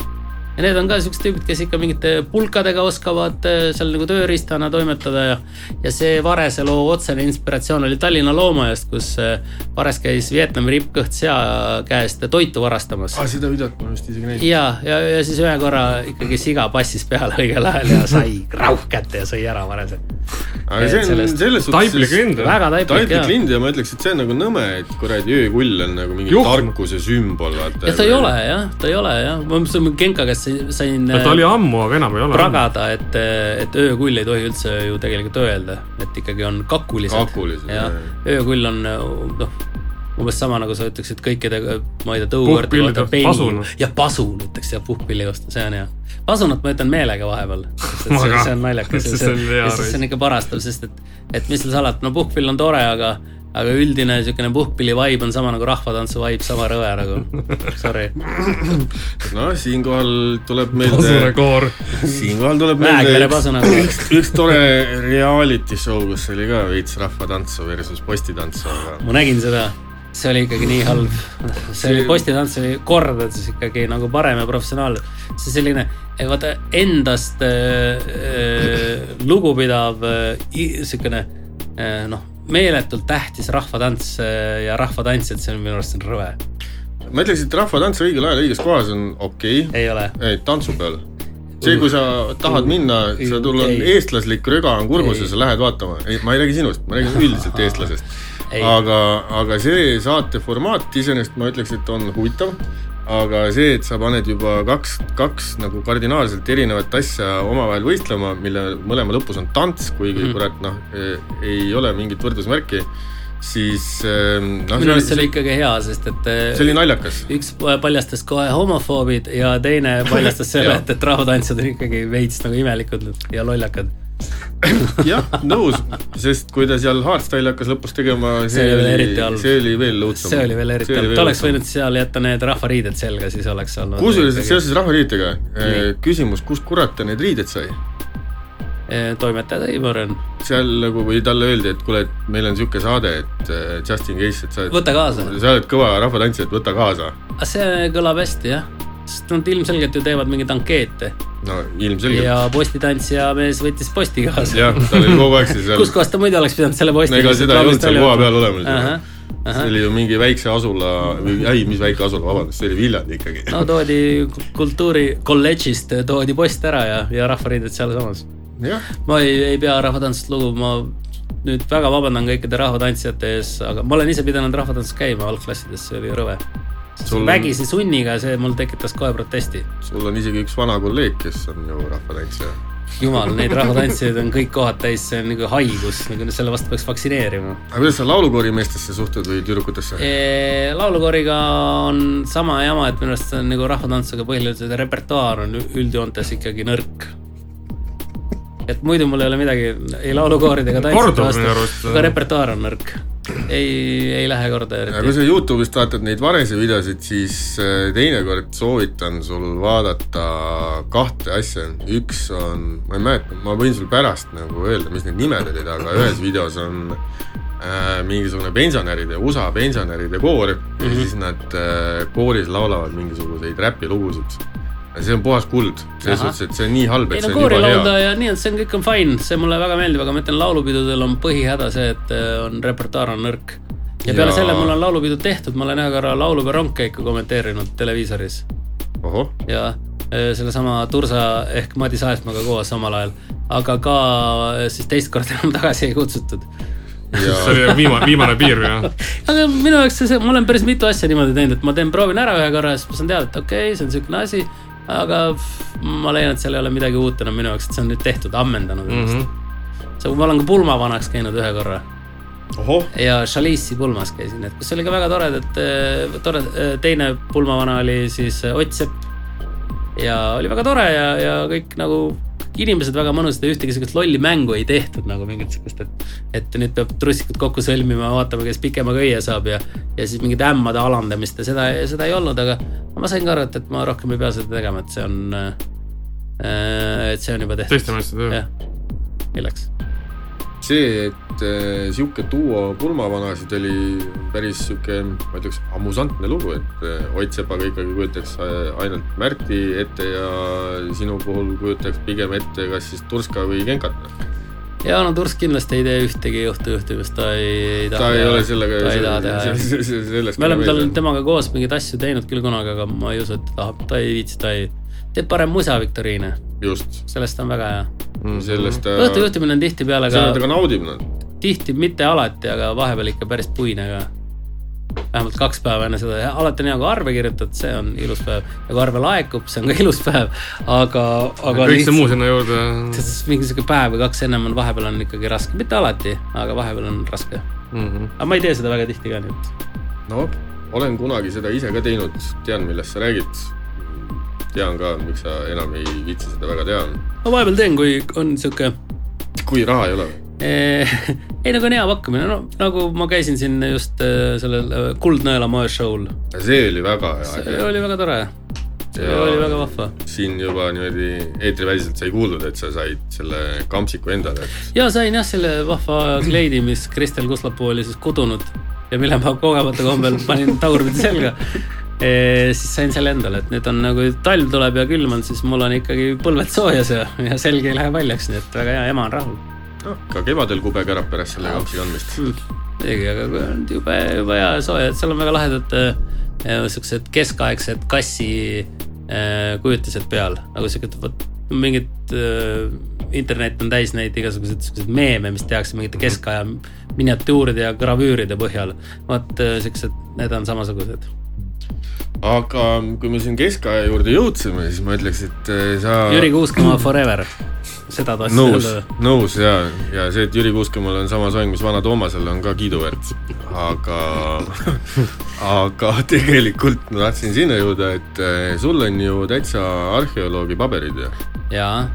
ja need on ka siuksed tüübid, kes ikka mingite pulkadega oskavad äh, seal nagu tööriistana toimetada ja, ja see Varese loo otsene inspiratsioon oli Tallinna loomajast, kus äh, Vares käis Vietnami rippkõht sea käest toitu varastamas. aa, seda videot ma vist isegi näinud. ja, ja, ja siis ühe korra ikkagi siga passis peale õigel ajal ja sai rauh kätte ja sõi ära Varese. Aga see on sellest- selles suhtes. väga taiplik lind ja ma ütleks, et see on nagu nõme, et kuradi öökull on nagu mingi Juhm. tarkuse sümbol, vaata. ja ta ei ole jah, ta ei ole jah, ma mõtlesin Genka käest sain- sain ta oli ammu, aga enam ei ole. pragada, et, et öökull ei tohi üldse ju tegelikult öelda, et ikkagi on kakulised. Kakulised, ja jah. öökull on noh, umbes sama nagu sa ütleksid kõikide, ma ei tea, Puhkpillide tõukõrte pasun. ja pasun ütleks ja puhkpilli vastu, see on hea. pasunat ma ütlen meelega vahepeal, see, see on naljakas ja See see, see on ikka parastav, sest et, et mis seal salata, no puhkpill on tore, aga aga üldine niisugune puhkpilli vibe on sama nagu rahvatantsu vibe, sama rõve nagu, sorry. noh, siinkohal tuleb meelde, pasunakoor. siinkohal tuleb meelde üks, üks, üks tore reality show, kus oli ka veits rahvatantsu versus postitantsu, aga ma nägin seda, see oli ikkagi nii halb. see oli postitants oli kordades ikkagi nagu parem ja professionaalne. see selline, vaata endast äh, lugupidav äh, siukene äh, noh, meeletult tähtis rahvatants äh, ja rahvatantsijad, see on minu arust on rõve. ma ütleks, et rahvatants õigel ajal õiges kohas on okei okay., ei ole. ei tantsu peal. see, kui sa tahad minna, sa tul on eestlaslik röga on kurgus ja sa lähed vaatama, ei, ma ei räägi sinust, ma räägin üldiselt eestlasest. Aga, aga see saate formaat iseenesest ma ütleks, et on huvitav. aga see, et sa paned juba kaks, kaks nagu kardinaalselt erinevat asja omavahel võistlema, mille mõlema lõpus on tants, kuigi mm. kurat noh, ei ole mingit võrdusmärki, siis ähm, noh, minu arust see oli ikkagi hea, sest et äh, see oli naljakas. üks paljastas kohe homofoobid ja teine paljastas selle, et, et rahvatantsijad on ikkagi veits nagu imelikud ja lollakad. jah, nõus, sest kui ta seal hardstyle'i hakkas lõpus tegema, See oli see oli veel õudsem. see oli veel eriti halb, ta oleks võinud seal jätta need rahvariided selga, siis oleks olnud. kusjuures seoses rahvariidega Nii., küsimus, kust kurat ta need riided sai? Eh, toimetaja tõi, ma arvan, seal nagu või talle öeldi, et kuule, et meil on sihuke saade, et äh, just in case, et sa oled, võta kaasa. sa oled kõva rahvatantsija, et võta kaasa. see kõlab hästi jah, sest nad ilmselgelt ju teevad mingeid ankeete no ilmselgelt. ja postitantsija mees võttis posti kaasa. jah, tal oli kogu aeg see seal kus, kohas ta muidu oleks pidanud selle posti? ega seda ei olnud seal koha peal olemas. ahah, see oli ju mingi väikse asula ei, mis väike asula, vabandust, see oli Viljandi ikkagi. no toodi kultuuri kolledžist toodi post ära ja, ja rahvariided sealsamas. ma ei, ei pea rahvatantsust lugu, ma nüüd väga vabandan kõikide rahvatantsijate ees, aga ma olen ise pidanud rahvatantsus käima algklassides, see oli rõve. Sul- vägisi sunniga, see mul tekitas kohe protesti. sul on isegi üks vana kolleeg, kes on ju rahvatantsija. jumal, neid rahvatantsijaid on kõik kohad täis, see on nagu haigus, nagu selle vastu peaks vaktsineerima. aga kuidas sa laulukoori meestesse suhtud või tüdrukutesse? laulukooriga on sama jama, et minu arust see on nagu rahvatantsuga põhiliselt repertuaar on üldjoontes ikkagi nõrk. et muidu mul ei ole midagi ei laulukoorid ega tantside Kordub vastu aga repertuaar on nõrk. ei, ei lähe korda aga kui eriti. sa Youtube'ist vaatad neid Varese videosid, siis äh, teinekord soovitan sul vaadata kahte asja. üks on, ma ei mäleta, ma võin sul pärast nagu öelda, mis need nimed olid, aga ühes videos on äh, mingisugune pensionäride, USA pensionäride koor mm -hmm. ja siis nad äh, kooris laulavad mingisuguseid räpilugusid. See on puhas kuld, selles suhtes, et see on nii halb, ei et no see on juba hea. ja nii, et see on, kõik on fine, see mulle väga meeldib, aga ma ütlen, laulupidudel on põhihäda see, et äh, on repertuaar on nõrk. ja peale Ja- selle mul on laulupidu tehtud, ma olen ühe korra laulupeo rongkäiku kommenteerinud televiisoris ja äh, sellesama Tursa ehk Madis Aesmaaga koos omal ajal, aga ka äh, siis teist korda enam tagasi ei kutsutud. see oli viimane, viimane piir jah? aga minu jaoks see, see, ma olen päris mitu asja niimoodi teinud, et ma teen, proovin ära ühe korra ja siis ma saan teada, et okei okay,, see on niisugune asi, aga ma leian, et seal ei ole midagi uut enam minu jaoks, et see on nüüd tehtud, ammendanud ennast mm. -hmm. see, ma olen ka pulmavanaks käinud ühe korra ja Chalice'i pulmas käisin, et kus oli ka väga tore, et äh, tore, teine pulmavana oli siis äh, Ott Sepp. ja oli väga tore ja, ja kõik nagu inimesed väga mõnusad ja ühtegi sihukest lolli mängu ei tehtud nagu mingit sihukest, et. et nüüd peab trussikud kokku sõlmima, vaatama, kes pikema köie saab ja, ja siis mingite ämmade alandamist ja seda, seda ei olnud, aga ma sain ka aru, et, et ma rohkem ei pea seda tegema, et see on äh,. et see on juba tehtud. teiste meeste töö. jah, milleks? see, et äh, sihuke duo pulmavanasid oli päris sihuke, ma ütleks, amusantne lugu, et äh, Ott Sepaga ikkagi kujutaks äh, ainult Märti ette ja sinu puhul kujutaks pigem ette kas siis Turska või Genkat. ja no Turs kindlasti ei tee ühtegi juhtujuhtumist, ta ei, ei ta taha ei teha. ole sellega, ta ei taha teha, jah. me oleme tal, temaga koos mingeid asju teinud küll kunagi, aga ma ei usu, et ta tahab, ta ei viitsi, ta ei, teeb parem musa viktoriine, just, sellest on väga hea. Sellest ta, õhtujuhtimine on tihtipeale seda ta ka ka, naudib noh. tihti mitte alati, aga vahepeal ikka päris puine ka. vähemalt kaks päeva enne seda, alati on hea, kui arve kirjutad, see on ilus päev ja kui arve laekub, see on ka ilus päev, aga, aga kõik see muu sinna juurde. mingi sihuke päev või kaks ennem on, vahepeal on ikkagi raske, mitte alati, aga vahepeal on raske. Mhm. aga ma ei tee seda väga tihti ka, nii et no olen kunagi seda ise ka teinud, tean, millest sa räägid. Tean ka, miks sa enam ei viitsi seda väga teha. ma vahepeal teen, kui on sihuke kui raha ei ole. Eh, ei, nagu on hea pakkumine, no nagu ma käisin siin just eh, sellel eh, Kuldnõela moe show'l, see oli väga see hea. oli väga tore. see Ja- oli väga vahva. siin juba niimoodi eetriväliselt sai kuuldud, et sa said selle kampsiku endale. ja sain jah selle vahva kleidi, mis Kristel Kuslapuu oli siis kudunud ja mille ma kogemata kombel panin tagurpidi selga. Siis sain selle endale, et nüüd on nagu talv tuleb ja külm on, siis mul on ikkagi põlved soojas ja, ja selg ei lähe paljaks, nii et väga hea, ema on rahul. ka kevadel kube kärab pärast selle kampsi kandmist. muidugi, aga kui on jube, jube hea ja soe, et seal on väga lahedad äh, siuksed keskaegsed kassi äh, kujutised peal, nagu siuksed, vot mingid äh, internet on täis neid igasuguseid siukseid meeme, mis tehakse mingite keskaja miniatuuride ja gravüüride põhjal. vot siuksed, need on samasugused. Aga kui me siin keskaja juurde jõudsime, siis ma ütleks, et eh, sa. Jüri Kuuskamaa Forever, seda tahtsin öelda., nõus ja, ja see, et Jüri Kuuskemaal on sama soeng, mis Vana Toomasel on ka kiiduväärt. aga, aga tegelikult ma tahtsin sinna jõuda, et eh, sul on ju täitsa arheoloogi paberid ju. jaa,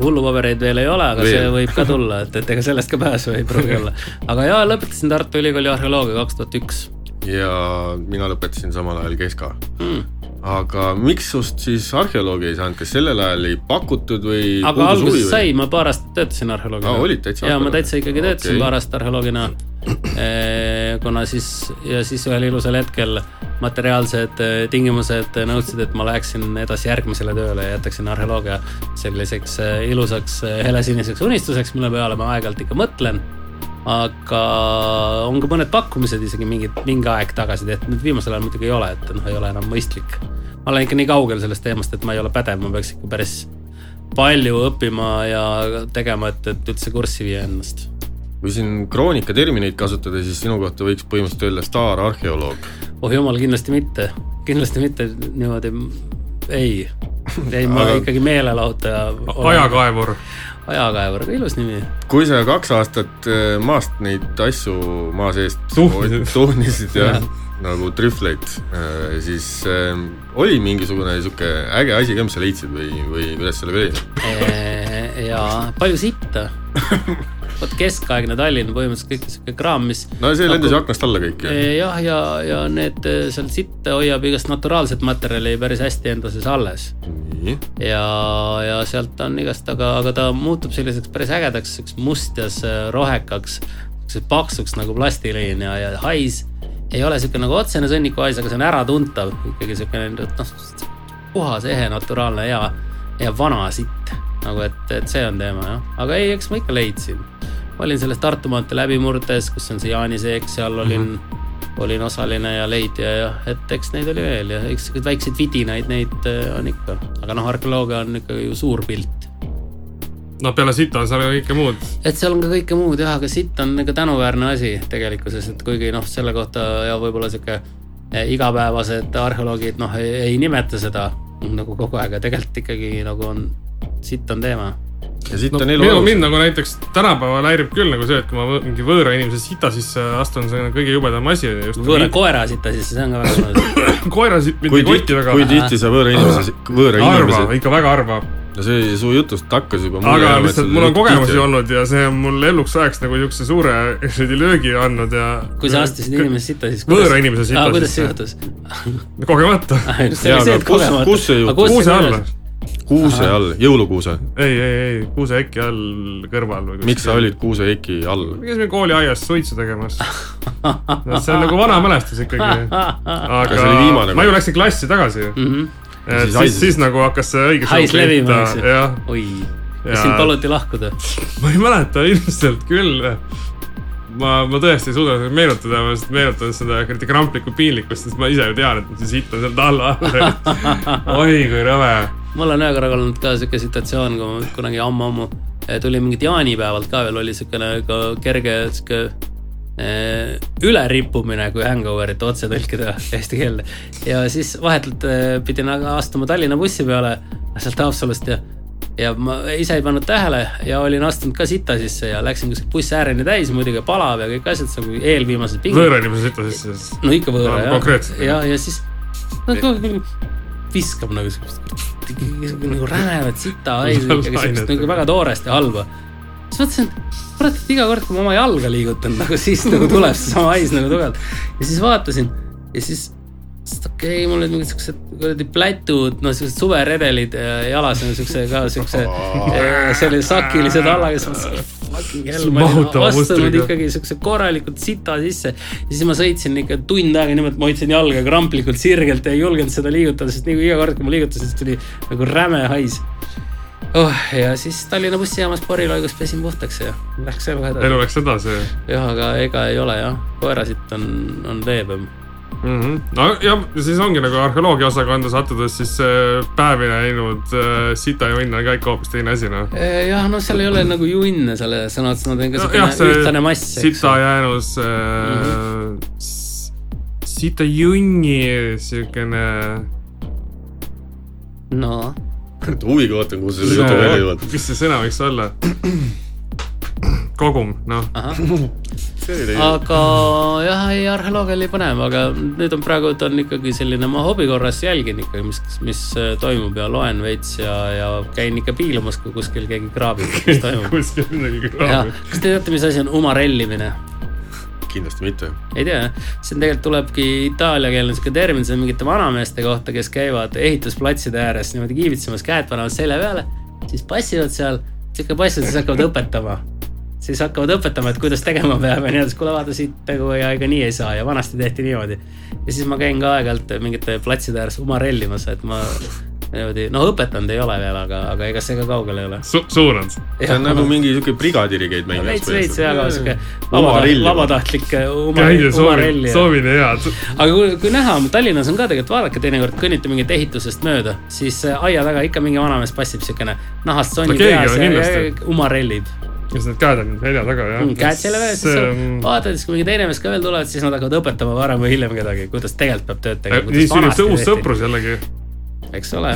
hullupabereid veel ei ole, aga Veel. see võib ka tulla, et, et ega sellest ka pääsu ei pruugi olla. aga jaa, lõpetasin Tartu Ülikooli arheoloogia kaks tuhat üks. Ja mina lõpetasin samal ajal keska. Hmm. aga miks sust siis arheoloogi ei saanud, kas sellel ajal ei pakutud või? aga alguses sai, ma paar aastat töötasin arheoloogina Aa, olid täitsa ja ma täitsa ikkagi töötasin okay. paar aastat arheoloogina. kuna siis ja siis ühel ilusal hetkel materiaalsed eh, tingimused nõudsid, et ma läheksin edasi järgmisele tööle ja jätaksin arheoloogia selliseks eh, ilusaks eh, helesiniseks unistuseks, mille peale ma aeg-ajalt ikka mõtlen. Aga on ka mõned pakkumised isegi mingid, mingi aeg tagasi tehtud, nüüd viimasel ajal muidugi ei ole, et noh, ei ole enam mõistlik. ma olen ikka nii kaugel sellest teemast, et ma ei ole pädev, ma peaks ikka päris palju õppima ja tegema, et, et üldse kurssi viia ennast. kui siin kroonika termineid kasutada, siis sinu kohta võiks põhimõtteliselt öelda staararheoloog. oh jumal, kindlasti mitte, kindlasti mitte niimoodi, ei, ei ma Aga- ikkagi meelelahutaja. ajakaevur. ajakaevur, aga ilus nimi. kui sa kaks aastat eh, maast neid asju maa seest Tuhnisid. ja Jah. nagu trühvleid, siis äh, oli mingisugune sihuke äge asi ka, mis sa leidsid või, või kuidas sellega oli? ja palju sitta. vot keskaegne Tallinn põhimõtteliselt kõik sihuke kraam, mis no see lendas ju aknast alla kõik ju. Eh, jah, ja, ja need eh, seal sitta hoiab igast naturaalset materjali päris hästi enda sees alles. ja, ja sealt on igast, aga, aga ta muutub selliseks päris ägedaks, siukseks mustjas äh, rohekaks, paksuks nagu plastiliin ja, ja hais ei ole siuke nagu otsene sõnnikuhais, aga see on äratuntav, ikkagi siukene noh, puhas, ehe, naturaalne, hea, hea vana sitt. nagu et, et see on teema jah, aga ei, eks ma ikka leidsin. Ma olin selles Tartu maantee läbimurdes, kus on see Jaani seek, seal olin mm, -hmm. olin osaline ja leidja ja et eks neid oli veel ja eks väikseid vidinaid, neid äh, on ikka. aga noh, arheoloogia on ikka ju suur pilt. no peale sita on seal ka kõike muud. et seal on ka kõike muud jah, aga sitt on ikka tänuväärne asi tegelikkuses, et kuigi noh, selle kohta ja võib-olla sihuke eh, igapäevased arheoloogid noh, ei nimeta seda nagu kogu aeg, aga tegelikult ikkagi nagu on, sitt on teema. Ja siit no on elu minu, alus mind. nagu näiteks tänapäeval häirib küll nagu see, et kui ma mingi võõra inimese sita sisse astun, see on kõige jubedam asi. võõra koera sitta sisse, see on ka väga mõnus. koera siit kui mitte kotti tihti, väga kui. tihti sa võõra inimese, võõra harva, inimese, ikka väga harva. no see su jutust hakkas juba aga lihtsalt mul on kogemusi olnud ja see on mul eluks ajaks nagu niisuguse suure löögi andnud ja kui sa astusid inimese sitta, siis võõra inimese sitta aa, kuidas see juhtus? kogemata kus see juhtus? kuuse alla. Kuuse all, jõulukuuse? ei, ei, ei, kuuseeki all kõrval või miks sa olid kuuseeki all? käisime kooliaias suitsu tegemas see on nagu vana mälestus ikkagi. aga ma ju läksin klassi tagasi mm. -hmm siis, siis, siis nagu hakkas see õige hais levima, eks ju. oi, kas sind paluti lahkuda? ma ei mäleta, ilmselt küll. ma, ma tõesti ei suuda meenutada, ma lihtsalt meenutan seda kuradi kramplikku piinlikkust, sest ma ise ju tean, et see sitt on seal talla all oi kui rõve. Mul on ühe korraga olnud ka siuke situatsioon, kui ma kunagi ammu-ammu tuli mingit jaanipäevalt ka veel oli siukene kerge siuke Äh, ülerippumine, kui hangover'it otse tõlkida eesti keelde. ja siis vahetult äh, pidin aga astuma Tallinna bussi peale sealt Haapsalust ja, ja ma ise ei pannud tähele ja olin astunud ka sita sisse ja läksin kuskilt bussi ääreni täis, muidugi palav ja kõik asjad, nagu eelviimased võõra inimese sita sisse siis? no ikka võõra no, jah. ja, ja siis nagu viskab nagu siukest nagu rämedat sita haisu, siukest nagu väga toorest ja halba. siis mõtlesin, et kurat, et iga kord, kui ma oma jalga liigutan, nagu siis nagu tuleb seesama hais nagu tugevalt. ja siis vaatasin ja siis, sest okei okay,, mul olid mingid siuksed kuradi plätud, noh, siuksed suveredelid jalas, siukse ka siukse eh, sellised sakilised alla, kes mõtlesin, astunud ikkagi siukse korralikult sita sisse. ja siis ma sõitsin ikka tund aega niimoodi, et ma hoidsin jalga kramplikult sirgelt ja ei julgenud seda liigutada, sest nagu iga kord, kui ma liigutasin, siis tuli nagu räme hais oh, ja siis Tallinna bussijaamas poriloigus pesin puhtaks ja läks elu edasi. elu läks edasi. jah, aga ega ei ole jah, koerasitt on, on leebem mm. -hmm. no ja siis ongi nagu arheoloogia osakonda sattudes siis päevi näinud äh, sita junn on ka ikka hoopis teine asi noh. jah, no seal ei ole nagu junne selle sõna otseses mõttes, nad on ka siukene ühtlane mass. sita jäänus äh, mm, -hmm. sita junni siukene. no huviga ootan, kuhu selle jutu välja jõuad. mis see sõna võiks olla? kogum, noh. aga jah, ei arheoloogia oli põnev, aga nüüd on praegu ta on ikkagi selline, ma hobi korras jälgin ikkagi, mis, mis äh, toimub ja loen veits ja, ja käin ikka piilumas, kui kuskil keegi kraabib, mis toimub kuskil midagi kraabib. kas te teate, mis asi on umarellimine? kindlasti mitte. ei tea, see on tegelikult tulebki itaaliakeelne sihuke termin, see on mingite vanameeste kohta, kes käivad ehitusplatside ääres niimoodi kiibitsemas, käed panevad selja peale, siis passivad seal, sihuke passivad, siis hakkavad õpetama siis hakkavad õpetama, et kuidas tegema peab ja nii edasi, kuule vaata siit nagu ja ega nii ei saa ja vanasti tehti niimoodi. ja siis ma käin ka aeg-ajalt mingite platside ääres umarellimas, et ma niimoodi, no õpetanud ei ole veel, aga, aga ega see ka kaugel ei ole Su. suunanud. see on nagu mingi siuke brigadirigeid mängib. veits, veits ja, aga siuke vabatahtlik umarelli. soovin head. aga kui, kui näha, Tallinnas on ka tegelikult, vaadake teinekord kõnnite mingit ehitusest mööda, siis äh, aia taga ikka mingi vanamees passib siukene nahast sonni peas ja umarellib kas need käed on selja taga, jah mm,? käed selja peal, siis on... vaatad, siis kui mingi teine mees ka veel tuleb, siis nad hakkavad õpetama varem või hiljem kedagi, kuidas tegelikult peab tööd tegema. nii sünnib see uus sõprus jällegi eks ole,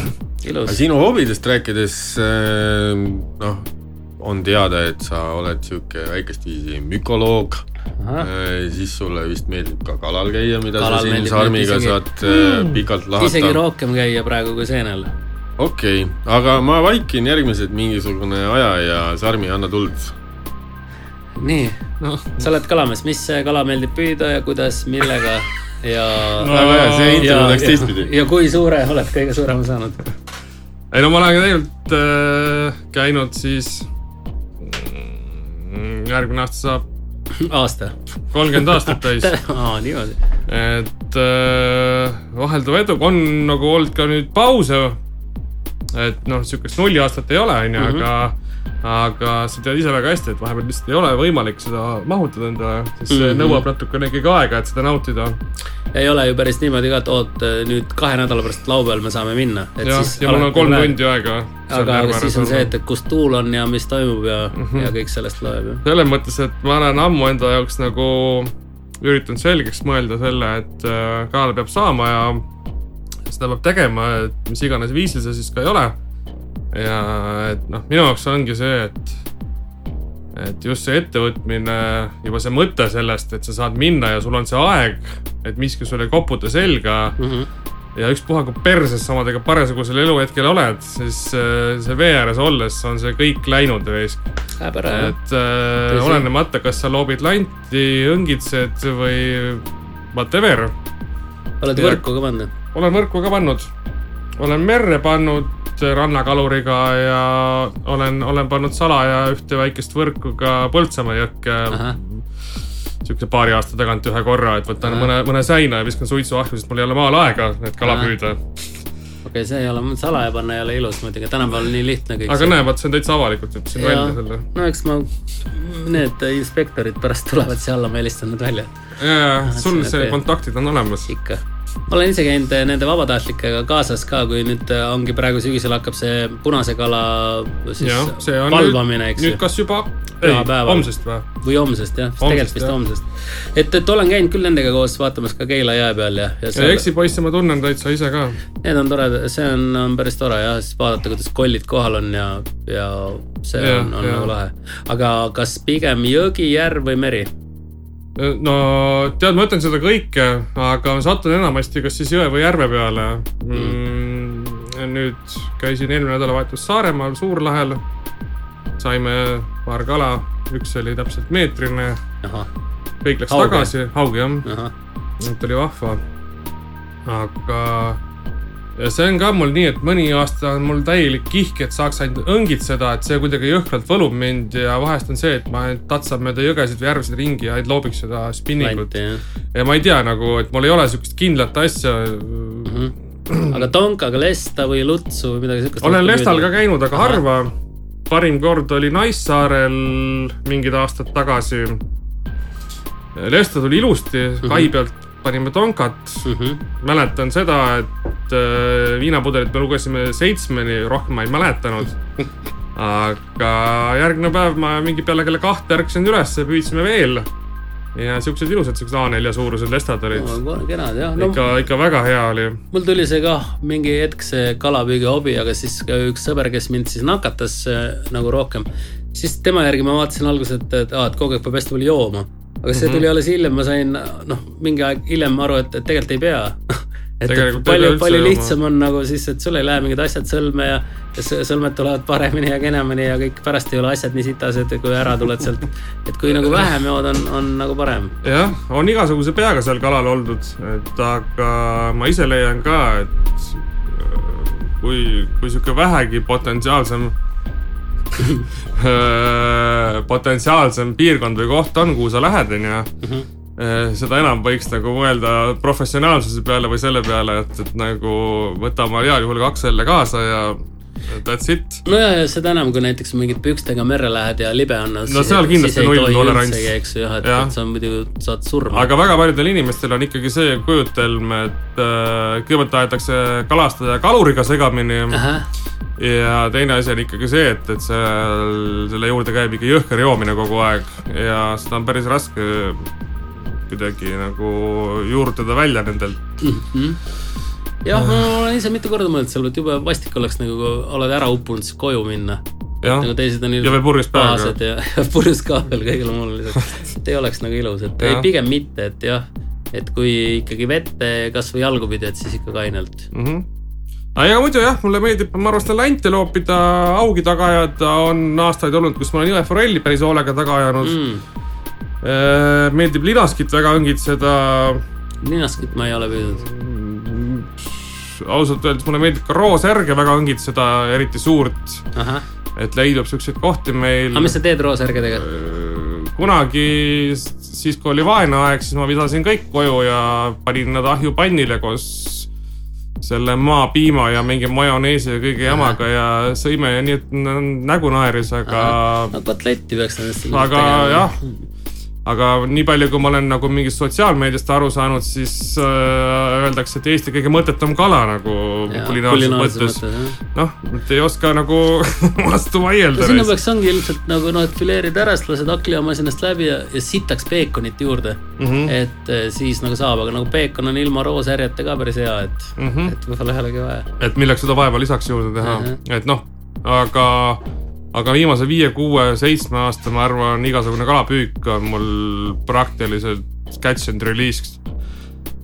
ilus. sinu hobidest rääkides, äh, noh, on teada, et sa oled sihuke väikest viisi mükoloog. Äh, siis sulle vist meeldib ka kalal käia, mida kalal sa siin Sarmiga isegi... saad mm. pikalt lahata. isegi rohkem käia praegu kui seenel. Okei okay., aga ma vaikin järgmised mingisugune aja ja Sarmi, anna tuld. nii no., sa oled kalamees, mis kala meeldib püüda ja kuidas, millega ja no,. väga hea, see intervjuu läks teistpidi. ja kui suure oled kõige suurema saanud? ei no ma olen tegelikult äh, käinud siis mm,, järgmine aasta saab. aasta? kolmkümmend aastat täis aa, niimoodi. et äh, vahelduv edu, on nagu olnud ka nüüd pause. Et noh, sihukest nulli aastat ei ole, onju, mhm. aga aga sa tead ise väga hästi, et vahepeal lihtsalt ei ole võimalik seda mahutada endale, sest see mm -hmm. nõuab natukene ikkagi aega, et seda nautida. ei ole ju päris niimoodi ka, et oot, nüüd kahe nädala pärast laupäeval me saame minna. jah, ja mul on kolm tundi aega. aga, aga siis on see, et, et kus tuul on ja mis toimub ja mm, -hmm. ja kõik sellest loeb ju. selles mõttes, et ma olen ammu enda jaoks nagu üritanud selgeks mõelda selle, et äh, kanal peab saama ja seda peab tegema, et mis iganes viisil see siis ka ei ole ja et noh, minu jaoks ongi see, et, et just see ettevõtmine, juba see mõte sellest, et sa saad minna ja sul on see aeg, et miski sulle ei koputa selga mm. -hmm ja ükspuha kui perses samadega parasugusel eluhetkel oled, siis äh, see vee ääres olles on see kõik läinud jah. et äh, olenemata, kas sa loobid lanti, õngitsed või whatever, oled ja- võrku ka pannud? Olen võrku ka pannud. olen merre pannud rannakaluriga ja olen, olen pannud salaja ühte väikest võrku ka Põltsamaa jõkke siukse paari aasta tagant ühe korra, et võtan Ahah. mõne, mõne säina ja viskan suitsuahju, sest mul ei ole maal aega need kala Ahah. püüda. okei, see ei ole, salaja panna ei ole ilus muidugi, tänapäeval nii lihtne kõik. aga näe, vaat see on täitsa avalikult, ütlesin välja selle. no eks ma, need inspektorid pärast tulevad siia alla, ma helistan nad välja, ja, ja sul see- see kontaktid on olemas. ikka. Ma olen ise käinud eh, nende vabatahtlikega kaasas ka, kui nüüd eh, ongi praegu sügisel hakkab see punase kala siis jah, see valvamine, eks nüüd ju, kas juba, ei, homsest või? või homsest jah, tegelikult vist homsest. et, et olen käinud küll nendega koos vaatamas ka Keila jää peal ja, ja ja seal, eksipoisse ma tunnen täitsa ise ka. need on toredad, see on, on päris tore jah, siis vaadata, kuidas kollid kohal on ja, ja see Jah, on, on jah. nagu lahe. aga kas pigem jõgi, järv või meri? No tead, ma ütlen seda kõike, aga satun enamasti kas siis jõe või järve peale mm.. nüüd käisin eelmine nädalavahetus Saaremaal Suurlahel. saime paar kala, üks oli täpselt meetrine, kõik läks Hauge. tagasi, haug jah, et oli vahva. aga ja see on ka mul nii, et mõni aasta on mul täielik kihk, et saaks ainult õngitseda, et see kuidagi jõhkralt võlub mind ja vahest on see, et ma tatsan mööda jõgesid või järvesid ringi ja ainult loobiks seda spinningut. ja ma ei tea nagu, et mul ei ole siukest kindlat asja. mm. -hmm. aga tonkaga lesta või lutsu või midagi siukest? olen Lestal ka käinud, aga harva. parim kord oli Naissaarel mingid aastad tagasi. Lesta tuli ilusti, kai pealt panime tonkat. mm. -hmm. mäletan seda, et äh, viinapudelit me lugesime seitsmeni, rohkem ma ei mäletanud. aga järgmine päev ma mingi peale kella kahte ärkasin üles ja püüdsime veel. ja siuksed ilusad, siuksed A4 suurused lestad olid. kenad jah, no ikka, ikka väga hea oli. mul tuli see kah mingi hetk see kalapüügi hobi, aga siis üks sõber, kes mind siis nakatas äh, nagu rohkem, siis tema järgi ma vaatasin alguses, et, et aa, et kogu aeg peab hästi palju jooma. aga see Mhm. tuli alles hiljem, ma sain noh, mingi aeg hiljem aru, et, et tegelikult ei pea. et et palju palju lihtsam on nagu siis, et sul ei lähe mingid asjad sõlme ja, ja sõlmed tulevad paremini ja kenemini ja kõik pärast ei ole asjad nii sitased, kui ära tuled sealt. et kui nagu vähem jood, on, on nagu parem. jah, on igasuguse peaga seal kalal oldud, et aga ma ise leian ka, et kui, kui sihuke vähegi potentsiaalsem potentsiaalsem piirkond või koht on, kuhu sa lähed, onju. Seda enam võiks nagu mõelda professionaalsuse peale või selle peale, et, et nagu võta oma heal juhul kaks õlle kaasa ja that's it. no ja, seda enam, kui näiteks mingit pükstega merre lähed ja libe on. No seal kindlasti null tolerants. eks ju jah, et, et sa muidu saad surma. aga väga paljudel inimestel on ikkagi see kujutelm, et äh, kõigepealt tahetakse kalastaja kaluriga segamini ja teine asi on ikkagi see, et, et seal selle juurde käib ikka jõhker joomine kogu aeg ja seda on päris raske kuidagi nagu juurutada välja nendelt. jah, ma olen ise mitu korda mõelnud selle pealt, jube vastik oleks nagu, kui oled ära uppunud, siis koju minna. nagu, teised on ja veel purjus päevaga ja, ja purjus ka veel kõigele muule lisaks. et ei oleks nagu ilus, et ei, pigem mitte, et jah, et kui ikkagi vette kasvõi jalgu pidi, et siis ikka kainelt. mm. -hmm. aga muidu jah, mulle meeldib, ma armastan lante loopida, augi taga ajada, on aastaid olnud, kus ma olen jõeforelli päris hoolega taga ajanud mm.. Mm. meeldib linaskit väga õngitseda linaskit ma ei ole püüdnud. ausalt öeldes mulle meeldib ka roosärge väga õngitseda, eriti suurt, et leidub siukseid kohti meil aga. mis sa teed roosärgedega? kunagi, siis kui oli vaene aeg, siis ma visasin kõik koju ja panin nad ahjupannile koos selle maapiima ja mingi majoneesi ja kõige jamaga ja sõime ja nii, et nägu naeris, aga, no kotletti peaks nendest. aga jah, aga nii palju, kui ma olen nagu mingist sotsiaalmeediast aru saanud, siis äh, öeldakse, et Eesti kõige mõttetum kala nagu kulinaarses mõttes. noh, et ei oska nagu vastu vaielda. sinna peaks, ongi ilmselt nagu noh, et fileerid ära, siis lased hakklimasinast läbi ja, ja sitaks peekonit juurde mm. -hmm. et eh, siis nagu saab, aga nagu peekon on ilma roosärjeta ka päris hea, et mm. -hmm. et võib-olla ei olegi vaja. et milleks seda vaeva lisaks juurde teha Mhm. et noh, aga, aga viimase viie, kuue, seitsme aasta, ma arvan, igasugune kalapüük on mul praktiliselt catch and release.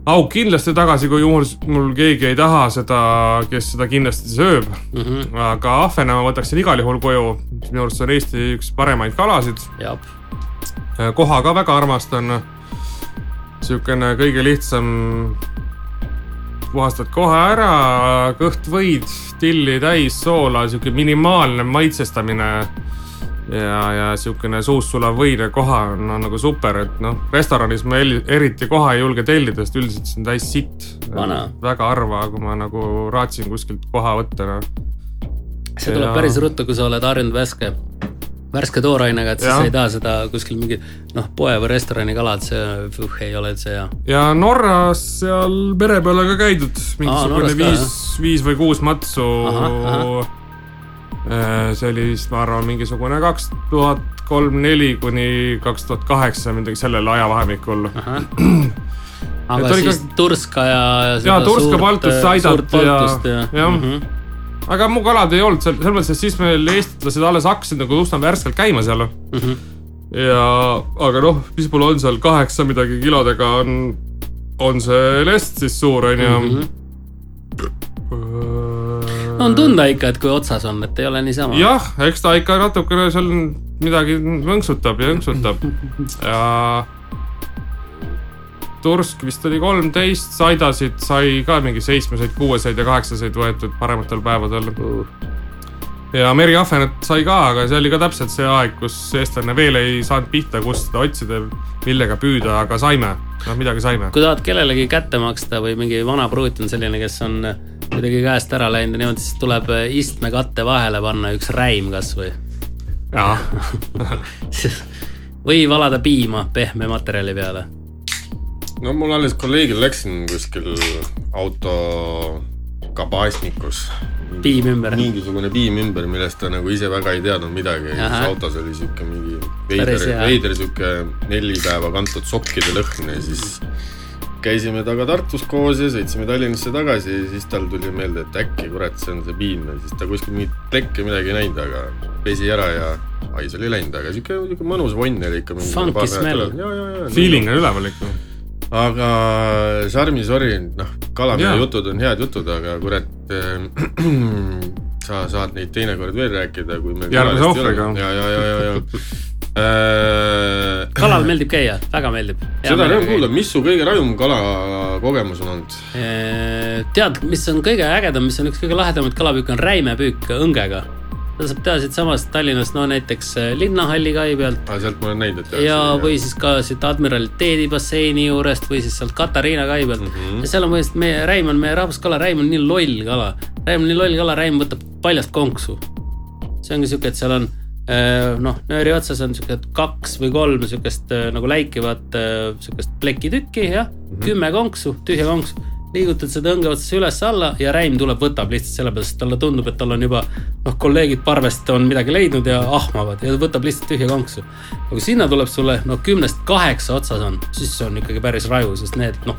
auk kindlasti tagasi, kui juhul mul keegi ei taha seda, kes seda kindlasti sööb mm. -hmm. aga ahvena ma võtaksin igal juhul koju, minu arust see on Eesti üks paremaid kalasid. koha ka väga armastan. Siukene kõige lihtsam. Puhastad kohe ära, kõht võid, tilli täis soola, siuke minimaalne maitsestamine. ja, ja siukene suus sulav võid ja koha on no, nagu super, et noh, restoranis ma eriti koha ei julge tellida, sest üldiselt see on täis sitt väga harva, kui ma nagu raatsin kuskilt koha võtta, noh. see tuleb Ja- päris ruttu, kui sa oled harjunud värske, värske toorainega, et siis sa ei taha seda kuskil mingi noh, poe või restorani kalad, see uh, ei ole üldse hea. ja Norras seal mere peal on ka käidud, mingisugune viis, viis või kuus matsu ahah.. see oli vist, ma arvan, mingisugune kaks tuhat kolm-neli kuni kaks tuhat kaheksa, midagi sellel ajavahemikul. aga Et siis ka- Turska ja. Jaa, Turska, Paltust, Saidat ja- ja, jah. Mm -hmm. Aga mu kalad ei olnud seal, selles mõttes, et siis meil eestlased alles hakkasid nagu üsna värskelt käima seal. Mm -hmm. ja, aga noh, mis mul on seal kaheksa midagi kilodega on, on see lest siis suur, onju Mhm. no on tunda ikka, et kui otsas on, et ei ole niisama. jah, eks ta ikka natukene seal midagi võnksutab ja jõnksutab ja. Tursk vist oli kolmteist, Saidasid sai ka mingi seitsmeseid, kuueseid ja kaheksaseid võetud parematel päevadel. ja meriahvenat sai ka, aga see oli ka täpselt see aeg, kus eestlane veel ei saanud pihta, kust seda otsida, millega püüda, aga saime, noh midagi saime. kui tahad kellelegi kätte maksta või mingi vana pruut on selline, kes on kuidagi käest ära läinud ja niimoodi, siis tuleb istmekatte vahele panna üks räim kasvõi. jah, või valada piima pehme materjali peale. No mul alles kolleegil läksin kuskil auto kabasnikus. piim ümber. mingisugune piim ümber, millest ta nagu ise väga ei teadnud midagi. autos oli sihuke mingi veider veider sihuke neli päeva kantud sokkide lõhn ja siis käisime taga Tartus koos ja sõitsime Tallinnasse tagasi ja siis tal tuli meelde, et äkki kurat, see on see piim ja siis ta kuskil mingit plekke midagi ei näinud, aga pesi ära ja hais oli läinud, aga sihuke, sihuke mõnus vonn oli ikka. Funky smell. ja, ja, ja. feeling on üleval ikka. Aga Charmi, sorry, noh, kalamehe jutud on head jutud, aga kurat äh, sa saad neid teinekord veel rääkida, kui meil Järgmise ohvriga. ja, ja, ja, ja, ja äh,. kalal meeldib käia, väga meeldib. seda rõõm kuulda, mis su kõige rajum kalakogemus on olnud? tead, mis on kõige ägedam, mis on üks kõige lahedamaid kalapüüke, on räimepüük õngega. Seda saab teha siitsamast Tallinnast, no näiteks äh, Linnahalli kai pealt aa, sealt ma olen näinud, et ja, või siis ka siit Admiraliteedi basseini juurest või siis sealt Katariina kai pealt mm. -hmm. ja seal on põhimõtteliselt meie räim on meie rahvuskala, räim on nii loll kala. räim on nii loll kala, räim võtab paljast konksu. see ongi siuke, et seal on äh, noh, nööri otsas on siuke kaks või kolm siukest äh, nagu läikivat siukest plekitükki, jah mm, -hmm. kümme konksu, tühja konksu. Liigutad seda õnge otsas üles-alla ja räim tuleb, võtab lihtsalt sellepärast, et talle tundub, et tal on juba noh, kolleegid parvest on midagi leidnud ja ahmavad ja võtab lihtsalt tühja konksu. aga kui sinna tuleb sulle noh, kümnest kaheksa otsas on, siis see on ikkagi päris raju, sest need noh,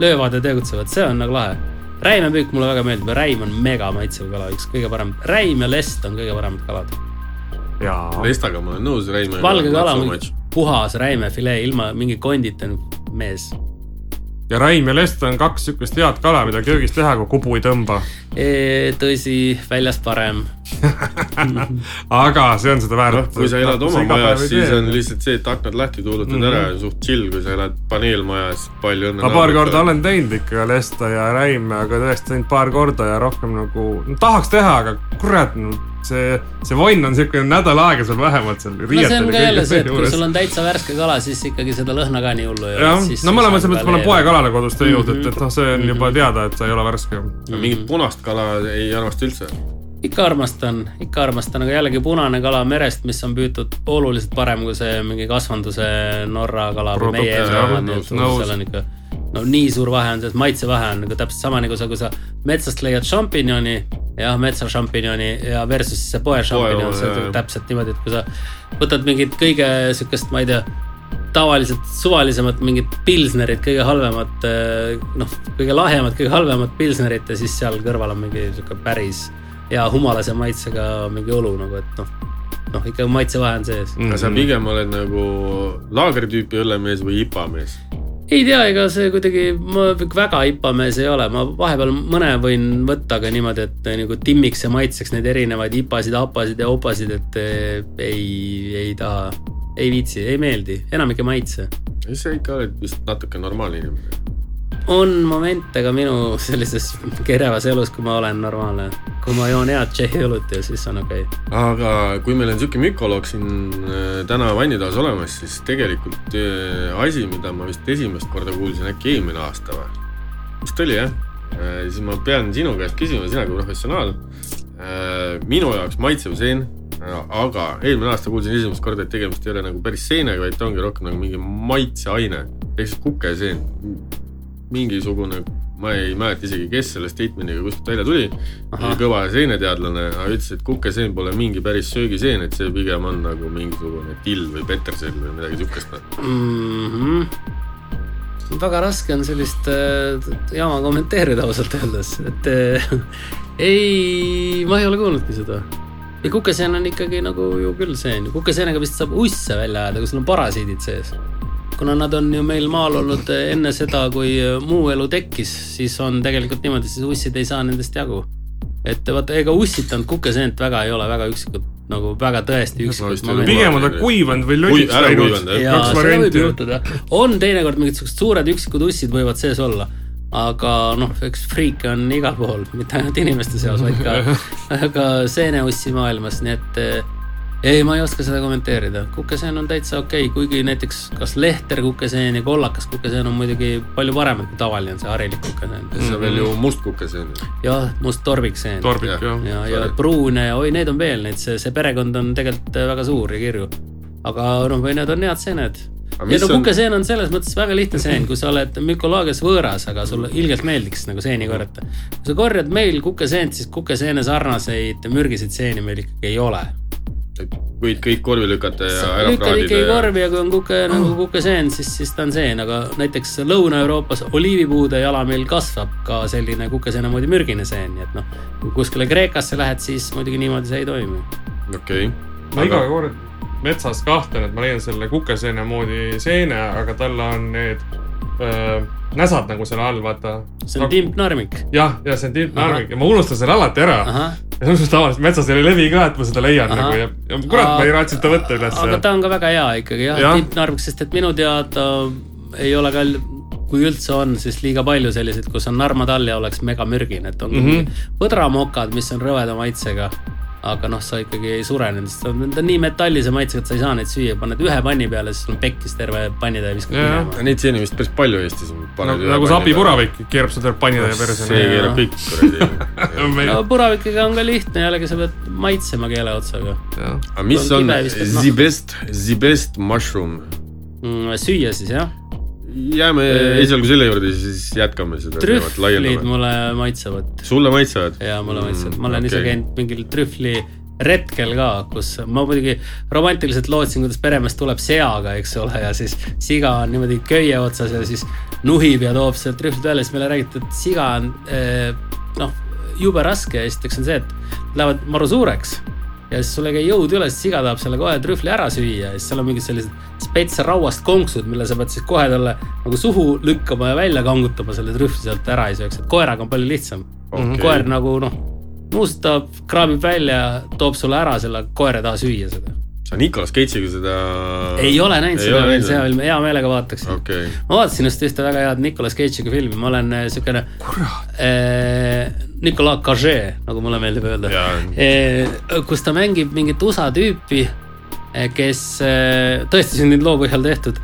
löövad ja tegutsevad, see on nagu lahe räimepüük mulle väga meeldib ja räim on mega maitsev kala, üks kõige parem, räim ja lest on kõige paremad kalad. Lestaga ma olen nõus, Reimo. valge kala, puhas räimefilee ilma mingi kondita, mees. Ja Raim ja Lest on kaks siukest head kala, mida köögis teha, kui kubu ei tõmba. Tõsi, väljast parem. aga see on seda väärt noh, kui sa elad oma majas, siis on lihtsalt see, et aknad lahti tuulutad mm -hmm. ära ja suht chill, kui sa elad paneelmajas, palju õnne. ma paar korda. olen teinud ikka Lesta ja Räime, aga tõesti teinud paar korda ja rohkem nagu no,, tahaks teha, aga kurat no,, see, see vonn on siuke nädal aega sul vähemalt seal. no see on ka jälle see, et kui sul on täitsa värske kala, siis ikkagi seda lõhna ka nii hullu ei jah ole., no mõlemas mõttes ma olen poekalale kodus teinud mm, -hmm. et, et noh, see on Mhm. juba teada, et sa ei ole värske. mingit punast kala ei armasta üldse. ikka armastan, ikka armastan, aga jällegi punane kala merest, mis on püütud oluliselt parem kui see mingi kasvanduse Norra kala või Produkt, meie jah, omad, nii et seal on ikka no nii suur vahe on, maitsevahe on nagu täpselt sama nagu sa, kui sa metsast leiad šampinjoni, jah, metsašampinjoni ja versus see poe šampinjon, see on jah. täpselt niimoodi, et kui sa võtad mingit kõige sihukest, ma ei tea tavaliselt suvalisemat mingit pilsnerit, kõige halvemat, noh, kõige lahjemat, kõige halvemat pilsnerit ja siis seal kõrval on mingi sihuke päris hea humalase maitsega mingi õlu nagu, et noh, noh ikka maitsevahe on sees. aga sa pigem oled nagu laagritüüpi õllemees või IPA mees? Ei tea, ega see kuidagi, ma väga ipamees ei ole, ma vahepeal mõne võin võtta, aga niimoodi, et nagu timmiks ja maitseks neid erinevaid ipasid, apasid ja opasid, et eh, ei, ei taha, ei viitsi, ei meeldi, enamik ei maitse. sa ikka oled vist natuke normaalne inimene on momente ka minu sellises kerevas elus, kui ma olen normaalne. Kui ma joon head Tšehhi õlut ja siis on okei okay.. aga kui meil on sihuke mükoloog siin äh, täna vannitoas olemas, siis tegelikult äh, asi, mida ma vist esimest korda kuulsin äkki eelmine aasta või? vist oli jah? Äh, siis ma pean sinu käest küsima, sina kui professionaal. minu jaoks maitsev seen aga eelmine aasta kuulsin esimest korda, et tegemist ei ole nagu päris seenega, vaid ta ongi rohkem nagu mingi maitseaine ehk siis kukeseen mingisugune, ma ei mäleta isegi, kes selle statement'iga kuskilt välja tuli. kõva seeneteadlane, aga ütles, et kukeseen pole mingi päris söögiseen, et see pigem on nagu mingisugune till või petersell või midagi siukest mm. -hmm väga raske on sellist äh, jama kommenteerida ausalt öeldes, et äh, ei, ma ei ole kuulnudki seda. ja kukeseen on ikkagi nagu ju küll seen, kukeseenega vist saab usse välja ajada, kui sul on parasiidid sees kuna nad on ju meil maal olnud enne seda, kui muu elu tekkis, siis on tegelikult niimoodi, siis ussid ei saa nendest jagu. et vaata, ega ussitanud kukeseent väga ei ole, väga üksikud nagu väga tõesti üksikud pigem on ta kuivanud või lödiks läinud. jaa, seda võib juhtuda. on teinekord mingid siuksed suured üksikud ussid võivad sees olla aga noh, eks friike on igal pool, mitte ainult inimeste seas, vaid ka, ka seeneussi maailmas, nii et ei, ma ei oska seda kommenteerida, kukeseen on täitsa okei okay,, kuigi näiteks kas lehter kukeseen ja kollakas kukeseen on muidugi palju paremad kui tavaline on see harilik kukeseen. see on veel ju must kukeseen. jah, must torbikseen. torbik jah. ja, ja, ja pruune ja oi, neid on veel, neid, see, see perekond on tegelikult väga suur ja kirju. aga noh, või need on head seened ja no kukeseen on selles mõttes väga lihtne seen, kui sa oled mükoloogias võõras, aga sulle ilgelt meeldiks nagu seeni korjata. kui sa korjad meil kukeseent, siis kukeseene sarnaseid mürgiseid seeni meil ikkagi ei ole võid kõik korvi lükata ja ära lükkad ikkagi korvi ja kui on kuke nagu kukeseen, siis, siis ta on seen, aga näiteks Lõuna-Euroopas oliivipuude jalamil kasvab ka selline kukeseene moodi mürgine seen, nii et noh, kui kuskile Kreekasse lähed, siis muidugi niimoodi see ei toimi. okei okay.. ma iga kord metsas kahtlen, et ma leian selle kukeseene moodi seene, aga tal on need öö, näsad nagu selle all, vaata. see on nagu... timpnarmik. jah, ja see on timpnarmik ja ma unustan selle alati ära. ja samas tavaliselt metsas ei levi ka, et ma seda leian Aha. nagu ja, ja kurat, ma ei raatsinud ta võtta üles. aga ta on ka väga hea ikkagi jah ja., timpnarmik, sest et minu teada ei ole ka kui üldse on, siis liiga palju selliseid, kus on narmad all ja oleks megamürgine, et on mm -hmm. põdramokad, mis on rõveda maitsega aga noh, sa ikkagi ei sure nendest, ta on nii metallise maitsega, et sa ei saa neid süüa, paned ühe panni peale, siis sul on pekkis terve pannitäie viskad minema. Neid seeni vist päris palju Eestis on. No, nagu see abipuravik keerab seda pannitäie perse. see keerab kõik kuradi no puravikiga on ka lihtne, jällegi sa pead maitsema keele otsaga. aga mis on the best, the best mushroom mm,? süüa siis jah jääme esialgu selle juurde, siis jätkame seda teemat, laiendame. mulle maitsevad. sulle maitsevad? jaa, mulle maitsevad mm,, ma olen okay. ise käinud mingil trühvli retkel ka, kus ma muidugi romantiliselt lootsin, kuidas peremees tuleb seaga, eks ole, ja siis siga on niimoodi köie otsas ja siis nuhib ja toob sealt trühvlit välja, siis meile räägiti, et siga on eh, noh, jube raske, esiteks on see, et lähevad maru suureks ja siis sul ei käi jõud üles, siga tahab selle kohe trühvli ära süüa. Ja siis seal on mingid sellised spets rauast konksud, mille sa pead siis kohe talle nagu suhu lükkama ja välja kangutama selle trühvli sealt ära ei sööks, et koeraga on palju lihtsam. Okay.. koer nagu noh, nuusutab, kraabib välja, toob sulle ära selle, koer ei taha süüa seda sa Nicolas Cage'iga seda. ei ole näinud ei seda veel, seda veel hea meelega vaataksin okay.. ma vaatasin just ühte väga head Nicolas Cage'iga filmi, ma olen äh, siukene. Äh, Nicolas Cage, nagu mulle meeldib öelda. Äh, kus ta mängib mingit USA tüüpi Eh, kes eh, tõesti sündinud loo põhjal tehtud,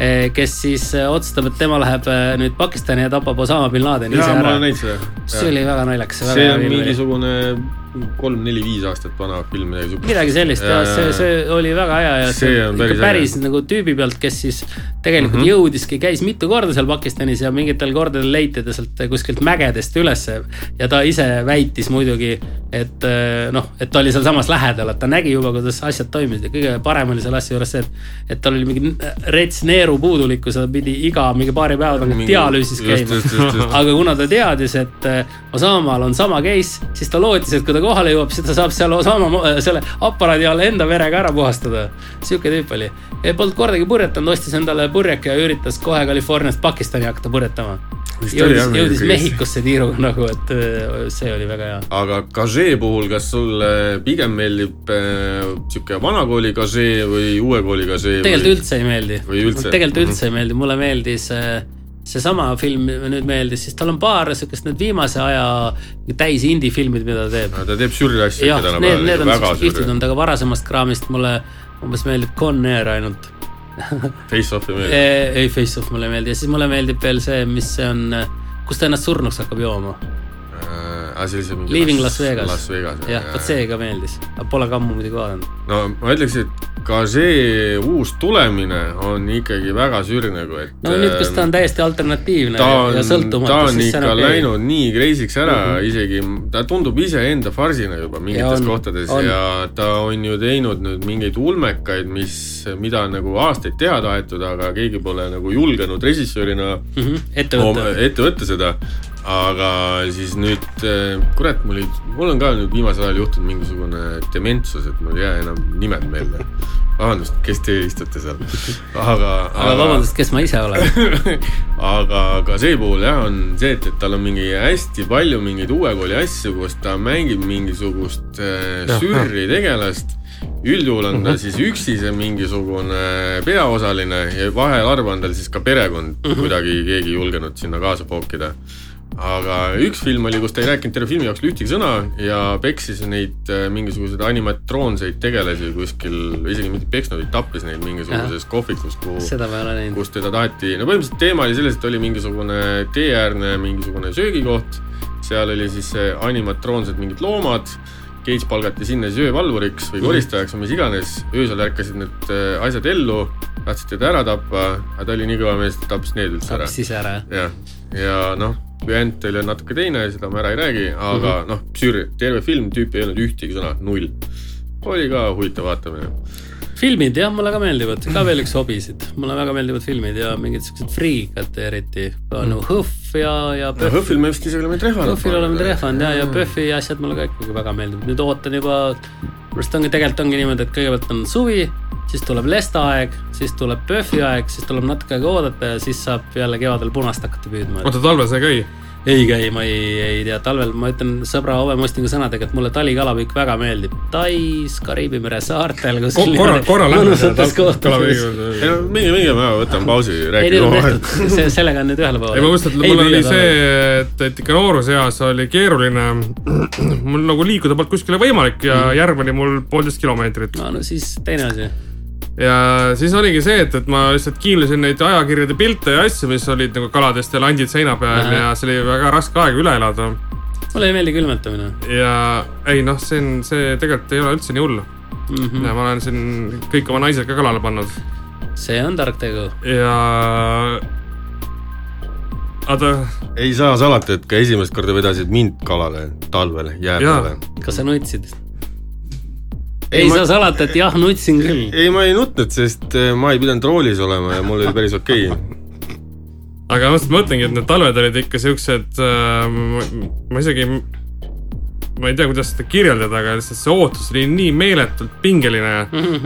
eh, kes siis otsustab, et tema läheb nüüd Pakistani ja tapab Osama bin Ladeni ise ära. see oli väga naljakas. see on mingisugune kolm-neli-viis aastat vana film, midagi siukest. midagi sellist ja see, see oli väga hea ja see, see on päris, päris nagu tüübi pealt, kes siis tegelikult mm -hmm. jõudiski, käis mitu korda seal Pakistanis ja mingitel kordadel leiti ta sealt kuskilt mägedest ülesse. ja ta ise väitis muidugi et eh, noh, et ta oli sealsamas lähedal, et ta nägi juba, kuidas asjad toimisid ja kõige parem oli selle asja juures see, et. et tal oli mingi rets neeru puudulikkus, ta pidi iga mingi paari päeva tagant dialüüsis käima. aga kuna ta teadis, et eh, Osamaal on sama case, siis ta lootis, et kui ta kohale jõuab, siis ta saab seal Osama selle aparaadi all enda verega ära puhastada. sihuke tüüp oli, polnud kordagi purjetanud, ostis endale purjeka ja üritas kohe Californiast Pakistani hakata purjetama jõudis, jõudis Mehhikosse tiiruga nagu, et äh, see oli väga hea. aga Gagee puhul, kas sulle pigem meeldib äh, sihuke vana kooli Gagee või uue kooli Gagee? tegelikult või... üldse ei meeldi. tegelikult mm -hmm. üldse ei meeldi, mulle meeldis äh, seesama film nüüd meeldis, siis tal on paar siukest need viimase aja täis indie-filmid, mida ta teeb. ta teeb sürri asju. jah, need, need on siuksed kihvtid olnud, aga varasemast kraamist mulle umbes meeldib Con Air ainult Face-off ei meeldi? ei, Face-off mulle ei meeldi ja siis mulle meeldib veel see, mis see on, kus ta ennast surnuks hakkab jooma äh,. Leaving Las Vegas. Las Vegas. jah, vot see ka meeldis, aga pole ka ammu muidugi vaadanud. no ma ütleks, et ka see uus tulemine on ikkagi väga sür nagu, et. no nüüd, kus ta on täiesti alternatiivne ta on, ja sõltumatu. ta on ikka läinud nii crazy'ks ära mm -hmm. isegi, ta tundub iseenda farsina juba mingites ja on, kohtades on. ja ta on ju teinud nüüd mingeid ulmekaid, mis, mida on nagu aastaid teha tahetud, aga keegi pole nagu julgenud režissöörina mm -hmm. ette võtta, ette võtta seda aga siis nüüd, eh, kurat, mul oli, mul on ka nüüd viimasel ajal juhtunud mingisugune dementsus, et mul ei jää enam nimed meelde. Vabandust, kes te istute seal, aga, aga. aga vabandust, kes ma ise olen aga, aga see puhul jah, on see, et, et tal on mingi hästi palju mingeid uue kooli asju, kus ta mängib mingisugust äh, sürri tegelast üldjuhul on ta mhm. siis üksi see mingisugune peaosaline ja vahel harva on tal siis ka perekond mhm. kuidagi keegi julgenud sinna kaasa pookida aga üks film oli, kus ta ei rääkinud terve filmi jooksul ühtegi sõna ja peksis neid äh, mingisuguseid animatroonseid tegelasi kuskil, isegi mitte peksnud, vaid tappis neid mingisuguses kohvikus, kuhu, kus teda taheti, no põhimõtteliselt teema oli selles, et oli mingisugune teeäärne mingisugune söögikoht, seal oli siis animatroonsed mingid loomad. Cage palgati sinna siis öövalvuriks või mhm. koristajaks või mis iganes, öösel ärkasid need äh, asjad ellu, tahtsid teda ära tappa, aga ta oli nii kõva mees, et ta tappis need üldse ära. tappis ise ära, jah? jah, ja noh püant oli natuke teine, seda ma ära ei räägi, aga mm -hmm. noh, Psüri, terve film, tüüp ei öelnud ühtegi sõna, null. oli ka huvitav vaatamine. filmid jah, mulle ka meeldivad, ka veel üks hobisid, mulle väga meeldivad filmid ja mingid siuksed friikad eriti, ka no Hõhv ja, ja. no Hõhvil me vist isegi oleme trehvanud. Hõhvil oleme trehvanud ja, ja PÖFFi asjad mulle ka ikkagi väga meeldivad, nüüd ootan juba, minu arust ongi tegelikult ongi niimoodi, et kõigepealt on suvi siis tuleb lesta aeg, siis tuleb PÖFFi aeg, siis tuleb natuke aega oodata ja siis saab jälle kevadel punast hakata püüdma. oota, talvel sa ei käi? ei käi, ma ei, ei tea, talvel ma ütlen sõbra Ove Mostingu sõnadega, et mulle talikalapüük väga meeldib. Tais, Kariibi mere saartel. korra, korra lähme selle kalapüügi. minge, minge, ma võtan pausi. on tehtud, see, sellega on nüüd ühele poole. ei, ma mõtlesin, et mul oli see, et, et ikka nooruseas oli keeruline. mul nagu liikuda polnud kuskile võimalik ja mm. järv oli mul poolteist kilomeetrit. no, no siis teine asi ja siis oligi see, et, et ma lihtsalt kiinlesin neid ajakirjade pilte ja asju, mis olid nagu kaladest ja landid seina peal Aha. ja see oli väga raske aeg üle elada. mulle ei meeldi külmetamine. ja ei noh, see on, see tegelikult ei ole üldse nii hull mm. -hmm. ja ma olen siin kõik oma naised ka kalale pannud. see on tark tegu. ja oota. ei saa salata, et ka esimest korda vedasid mind kalale talvel jää peale. kas sa nutsid? Ei ma... saa salata, et jah, nutsin küll. ei, ma ei nutnud, sest eh, ma ei pidanud roolis olema ja mul oli päris okei okay. aga ma mõtlengi, et need talved olid ikka siuksed äh,, ma isegi ma ei tea, kuidas seda kirjeldada, aga lihtsalt see ootus oli nii meeletult pingeline,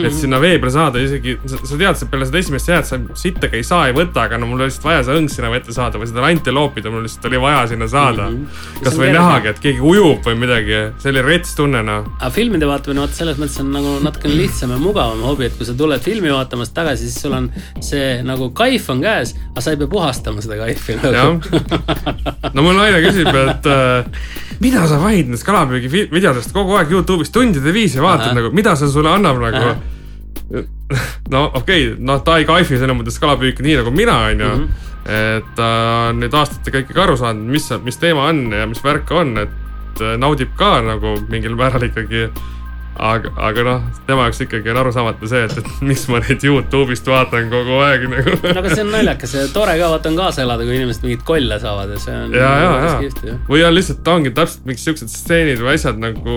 et sinna vee peale saada isegi, sa, tead, sa peale seda esimest jääd sa sittagi ei saa, ei võta, aga no mul oli lihtsalt vaja see õng sinna vette saada või seda lanti loopida, mul lihtsalt oli vaja sinna saada mm. -hmm. kas või nähagi, et keegi ujub või midagi, see oli rets tunne noh. aga filmide vaatamine, vot selles mõttes on nagu natukene lihtsam ja mugavam hobi, et kui sa tuled filmi vaatamast tagasi, siis sul on see nagu kaif on käes, aga sa ei pea puhastama seda kaifi nagu. no mul naine küsib, et äh, mida sa vahid nendest kalapüügivideodest kogu aeg Youtube'is tundide viisi vaatad Aha. nagu, mida see sulle annab nagu. no okei okay,, noh, ta ei kaifi selles mõttes kalapüüki nii nagu mina, onju. Mhm. et ta on nüüd aastatega ikkagi aru saanud, mis, mis teema on ja mis värk on, et naudib ka nagu mingil määral ikkagi aga, aga noh, tema jaoks ikkagi on arusaamatu see, et, et miks ma neid Youtube'ist vaatan kogu aeg nagu. no aga see on naljakas ja tore ka vaata on kaasa elada, kui inimesed mingit kolle saavad ja see on. ja, ja, ja. või on lihtsalt, ongi täpselt mingid siuksed stseenid või asjad nagu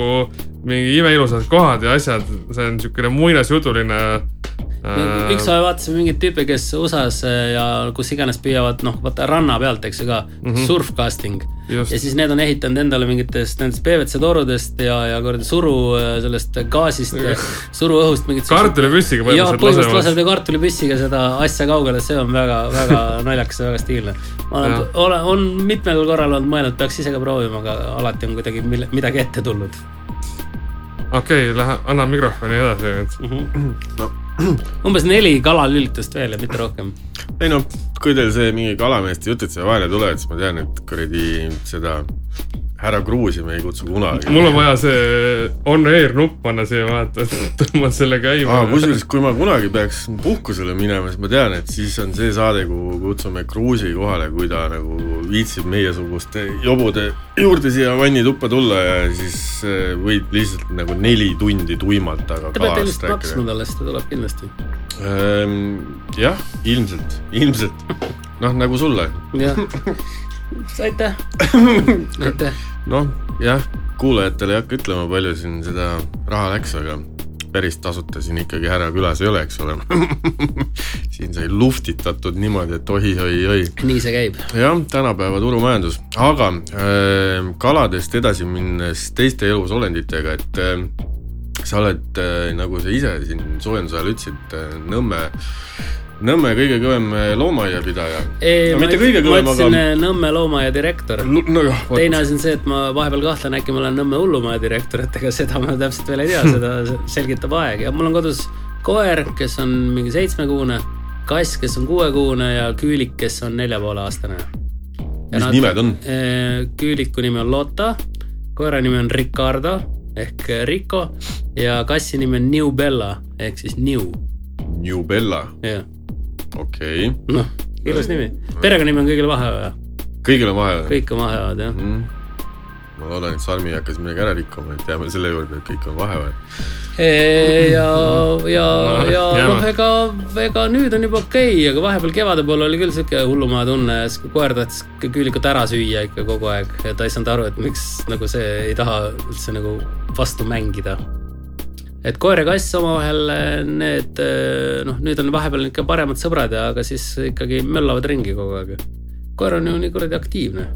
mingi imeilusad kohad ja asjad, see on siukene muinasjutuline äh,. ükshaaja vaatasime mingeid tüüpe, kes USA-s ja kus iganes püüavad, noh, vaata ranna pealt, eks ju ka mm, -hmm. surfcasting. Just. Ja siis need on ehitanud endale mingitest nendest PVC torudest ja, ja kuradi suru äh, sellest gaasist, suruõhust mingit. kartulipüssiga põhimõtteliselt põhimõtteliselt laseb kartulipüssiga seda asja kaugele, see on väga, väga naljakas ja väga stiilne. ma olen olen, on mitmel korral olnud mõelnud, peaks ise ka proovima, aga alati on kuidagi midagi ette tulnud. okei okay,, lähe, anna mikrofoni edasi nüüd. umbes neli kalalülitust veel ja mitte rohkem. Ei noh, kui teil see mingi kalameeste jutud siia vahele tulevad, siis ma tean, et kuradi seda härra Kruusi me ei kutsu kunagi. mul on vaja see on air nupp panna siia, vaata, tõmbad selle käima. Kusjuures, kui ma kunagi peaks puhkusele minema, siis ma tean, et siis on see saade, kuhu kutsume Kruusi kohale, kui ta nagu viitsib meiesuguste jobude juurde siia vannituppa tulla ja siis äh, võib lihtsalt nagu neli tundi tuimalt, aga Te peate lihtsalt maksma talle, siis ta tuleb kindlasti. jah, ilmselt, ilmselt, noh nagu sulle. Jah, aitäh, aitäh. noh, jah, kuulajatele ei hakka ütlema, palju siin seda raha läks, aga päris tasuta siin ikkagi härra külas ei ole, eks ole. siin sai luhtitatud niimoodi, et oi-oi-oi. nii see käib. jah, tänapäeva turumajandus, aga äh, kaladest edasi minnes teiste elusolenditega, et äh, sa oled äh,, nagu sa ise siin soojenduse ajal ütlesid äh,, Nõmme, Nõmme kõige kõvem äh, loomaaiapidaja. no mitte kõige kõvem, aga aga... Nõmme loomaaia direktor. no jah, teine asi on see, et ma vahepeal kahtlen, äkki ma olen Nõmme hullumaja direktor, et ega seda ma täpselt veel ei tea, seda selgitab aeg ja mul on kodus koer, kes on mingi seitsmekuune, kass, kes on kuuekuune ja küülik, kes on nelja poole aastane. mis nimed on? küüliku nimi on Lotta, koera nimi on Ricardo ehk Rico ja kassi nimi on New Bella ehk siis New, New Bella, jah, okei okay.. noh, ilus nimi. perekonnanimi on kõigil vaheaja, kõigil on vahe või kõik on vaheajad jah. mm.? ma loodan, et Salmi ei hakka siin midagi ära rikkuma, et jääme selle juurde, et kõik on vahepeal. ja, ja, ja jääme. noh, ega, ega nüüd on juba okei okay,, aga vahepeal kevade poole oli küll siuke hullumaa tunne ja siis koer tahtis küülikut ära süüa ikka kogu aeg ja ta ei saanud aru, et miks nagu see ei taha üldse nagu vastu mängida. Et koer ja kass omavahel need noh, nüüd on vahepeal ikka paremad sõbrad ja, aga siis ikkagi möllavad ringi kogu aeg. koer on ju nii kuradi aktiivne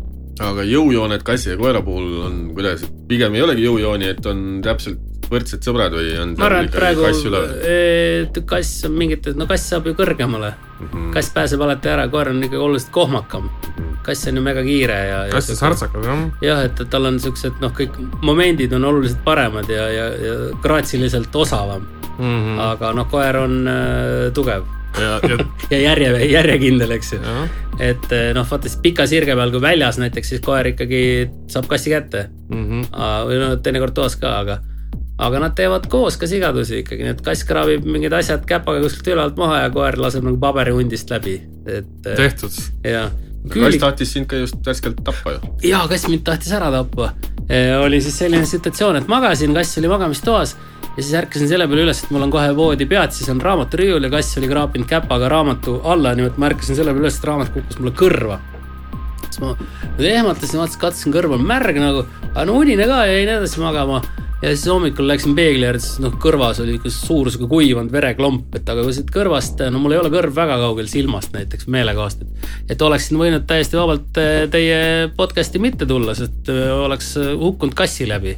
aga jõujooned kassi ja koera puhul on kuidas, pigem ei olegi jõujooni, et on täpselt võrdsed sõbrad või on ma arvan, et praegu kass üleval? et kass on mingites, no kass saab ju kõrgemale Mhm. kass pääseb alati ära, koer on ikkagi oluliselt kohmakam. kass on ju mega kiire ja. kass on sartsakas jah. jah, et tal on siuksed noh, kõik momendid on oluliselt paremad ja, ja, ja graatsiliselt osavam, Mhm. aga noh, koer on äh, tugev ja, ja, ja järje, järjekindel, eks ju. jah, et äh, noh, vaata siis pika sirge peal, kui väljas näiteks, siis koer ikkagi saab kassi kätte. Mhm. või no teinekord toas ka, aga, aga nad teevad koos ka sigadusi ikkagi, nii et kass kraabib mingid asjad käpaga kuskilt ülevalt maha ja koer laseb nagu paberihundist läbi, et äh, tehtud. ja. kass tahtis sind ka just värskelt tappa ju. jaa, kass mind tahtis ära tappa. oli siis selline situatsioon, et magasin, kass oli magamistoas ja siis ärkasin selle peale üles, et mul on kohe voodi pead, siis on raamaturiiul ja kass oli kraapinud käpaga raamatu alla, nii et ma ärkasin selle peale üles, et raamat kukkus mulle kõrva. siis ma ehmatasin, vaatasin, katsusin kõrva, märg nagu, aga no unine ka ja jäin edasi magama. ja siis hommikul läksin peegli äärde, siis noh, kõrvas oli üks suur sihuke kuivanud vereklomp, et aga kui siit kõrvast, no mul ei ole kõrv väga kaugel silmast näiteks meelekohast, et. et oleksin võinud täiesti vabalt eh, teie podcast'i mitte tulla, sest eh, oleks eh, hukkunud kassi läbi.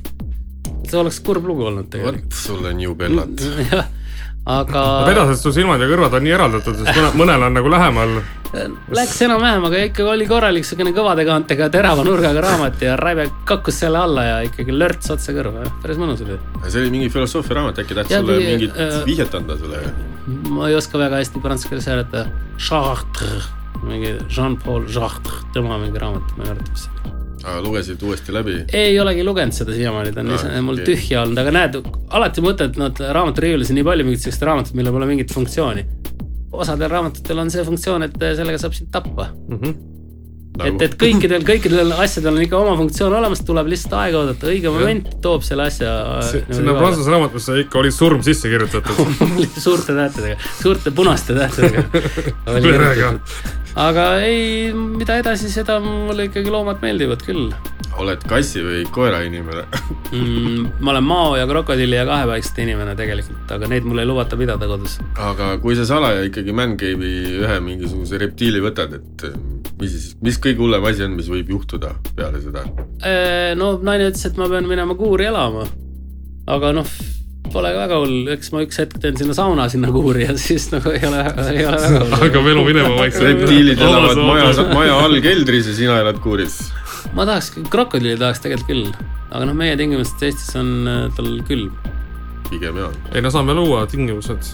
See oleks kurb lugu olnud tegelikult. vot sulle New Bellat. aga vedas, et su silmad ja kõrvad on nii eraldatud, sest mõne, mõnel on nagu lähemal. läks enam-vähem, aga ikka oli korralik siukene kõvade kaantega terava nurgaga raamat ja Raive kakkus selle alla ja ikkagi lörts otse kõrva, päris mõnus oli. see oli mingi filosoofia raamat, äkki tahtis sulle mingi, mingit äh, vihjet anda sulle? ma ei oska väga hästi prantsuse keeles hääletada. Mingi Jean-Paul Chartres, tema mingi raamat minu arvates. Aga lugesid uuesti läbi? ei olegi lugenud seda siiamaani, ta on Ah, mul okei. tühja olnud, aga näed, alati mõtled, noh, et raamaturiiulis on nii palju mingit sellist raamatut, millel pole mingit funktsiooni. osadel raamatutel on see funktsioon, et sellega saab sind tappa. et, et kõikidel, kõikidel asjadel on ikka oma funktsioon olemas, tuleb lihtsalt aega oodata, õige moment toob selle asja. sinna Prantsuse raamatusse ikka oli surm sisse kirjutatud. suurte tähtedega, suurte punaste tähtedega. Verega. Aga ei, mida edasi, seda mulle ikkagi loomad meeldivad küll oled kassi või koera inimene? mm,. ma olen mao ja krokodilli ja kahepäiksete inimene tegelikult, aga neid mul ei lubata pidada kodus. aga kui sa salaja ikkagi Mancave'i ühe mingisuguse reptiili võtad, et eh, mis siis, mis kõige hullem asi on, mis võib juhtuda peale seda? no naine ütles, et ma pean minema kuuri elama. aga noh, pole ka väga hull, eks ma üks hetk teen sinna sauna sinna kuuri ja siis nagu ei ole, ei ole väga hull. hakkab elu minema vaikselt. reptiilid elavad maja, maja all keldris ja sina elad kuuris. ma tahaks, krokodilli tahaks tegelikult küll, aga noh, meie tingimustes Eestis on äh, tal külm. pigem jaa. ei no saame luua tingimused.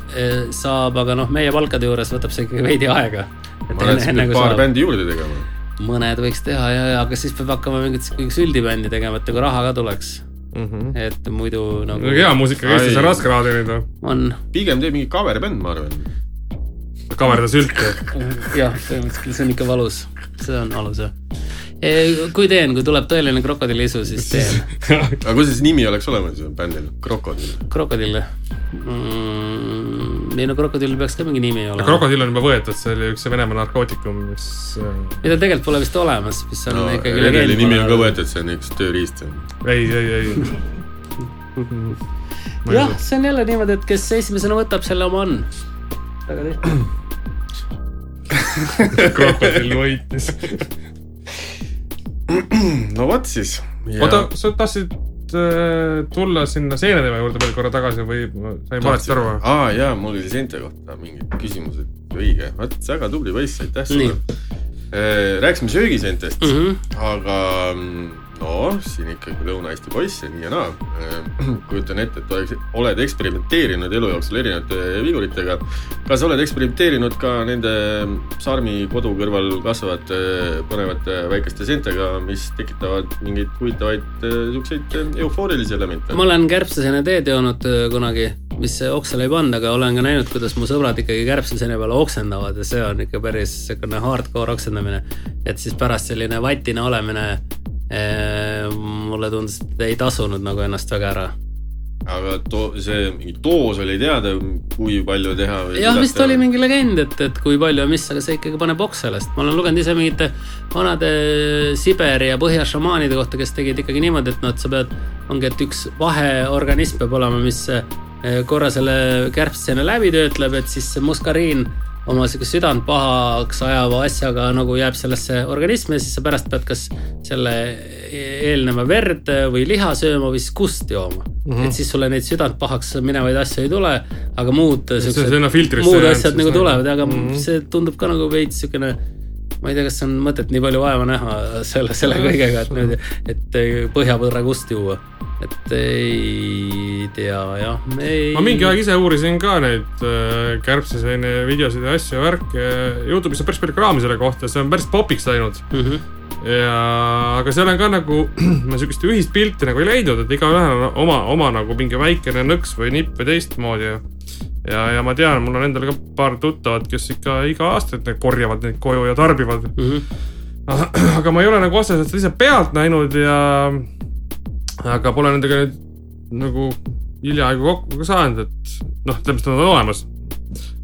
saab, aga noh, meie palkade juures võtab see ikkagi veidi aega. ma olen siis nüüd paar bändi juurde tegema. mõned võiks teha ja, ja, aga siis peab hakkama mingit mingit süldibändi tegema, et nagu raha ka tuleks. Mhm. et muidu nagu hea muusika Eestis on raske raha teenida. on pigem tee mingi cover bänd, ma arvan. kaverda sülti. jah, põhimõtteliselt küll see on ikka valus, see on valus jah. kui teen, kui tuleb tõeline krokodilliisu, siis teen aga kuidas siis nimi oleks olemas ju bändil? Krokodill. krokodille mm,. Ei no krokodillil peaks ka mingi nimi olema. krokodill on juba võetud, see oli üks Venemaa narkootikum, mis. mida tegelikult pole vist olemas, mis on no ikkagi Redeli nimi on ka. võetud, see on üks tööriist. ei, ei, ei. jah, see on jälle niimoodi, et kes esimesena võtab, selle oma on. väga lihtne. krokodill võitis. no vot siis. oota, sa tahtsid äh, tulla sinna seeneteema juurde veel korra tagasi või sain valesti aru? aa jaa, mul oli seente kohta mingid küsimused, õige, vot väga tubli poiss, aitäh sulle Nii.. rääkisime söögiseentest mm, Mhm. -hmm. aga mm, no siin ikkagi Lõuna-Eesti poiss ja nii ja naa. kujutan ette, et oleks, oled eksperimenteerinud elu jooksul erinevate viguritega. kas oled eksperimenteerinud ka nende Sarmi kodu kõrval kasvavate põnevate väikeste seentega, mis tekitavad mingeid huvitavaid eh, siukseid eh, eufoorilisi elemente? ma olen kärbseseene teed joonud öö, kunagi, mis oksele ei pannud, aga olen ka näinud, kuidas mu sõbrad ikkagi kärbseseene peale oksendavad ja see on ikka päris siukene hardcore oksendamine. et siis pärast selline vatine olemine mulle tundus, et ei tasunud nagu ennast väga ära. aga to-, see mingi doos oli teada, kui palju teha või? jah, vist oli mingi legend, et, et kui palju ja mis, aga see ikkagi paneb oksele, sest ma olen lugenud ise mingite vanade Siberi ja põhjašamaanide kohta, kes tegid ikkagi niimoodi, et noh, et sa pead, ongi, et üks vaheorganism peab olema, mis eh, korra selle kärbseseene läbi töötleb, et siis see muskariin oma siukest südant pahaks ajava asjaga nagu jääb sellesse organismi siis sa pärast pead kas selle eelneva verd või liha sööma või siis kust jooma mm. -hmm. et siis sulle neid südant pahaks minevaid asju ei tule, aga muud siuksed muud asjad nagu nagu. tulevad, aga mm. -hmm. see tundub ka nagu veits siukene, ma ei tea, kas on mõtet nii palju vaeva näha selle, selle kõigega, et nüüd, et põhjapõdra kust juua. et ei tea jah, ei. ma mingi aeg ise uurisin ka neid äh, kärbseseene videosid ja asju ja värke. Youtube'is on päris palju kraami selle kohta, see on päris popiks läinud mm. -hmm. ja, aga seal on ka nagu, ma sihukest ühist pilti nagu ei leidnud, et igaühel on oma, oma nagu mingi väikene nõks või nipp või teistmoodi ja. ja, ja ma tean, mul on endal ka paar tuttavat, kes ikka iga aasta korjavad neid koju ja tarbivad. Mm -hmm. aga ma ei ole nagu otseselt seda ise pealt näinud ja, aga pole nendega nüüd nagu hiljaaegu kokku ka saanud, et noh, selles mõttes nad on olemas.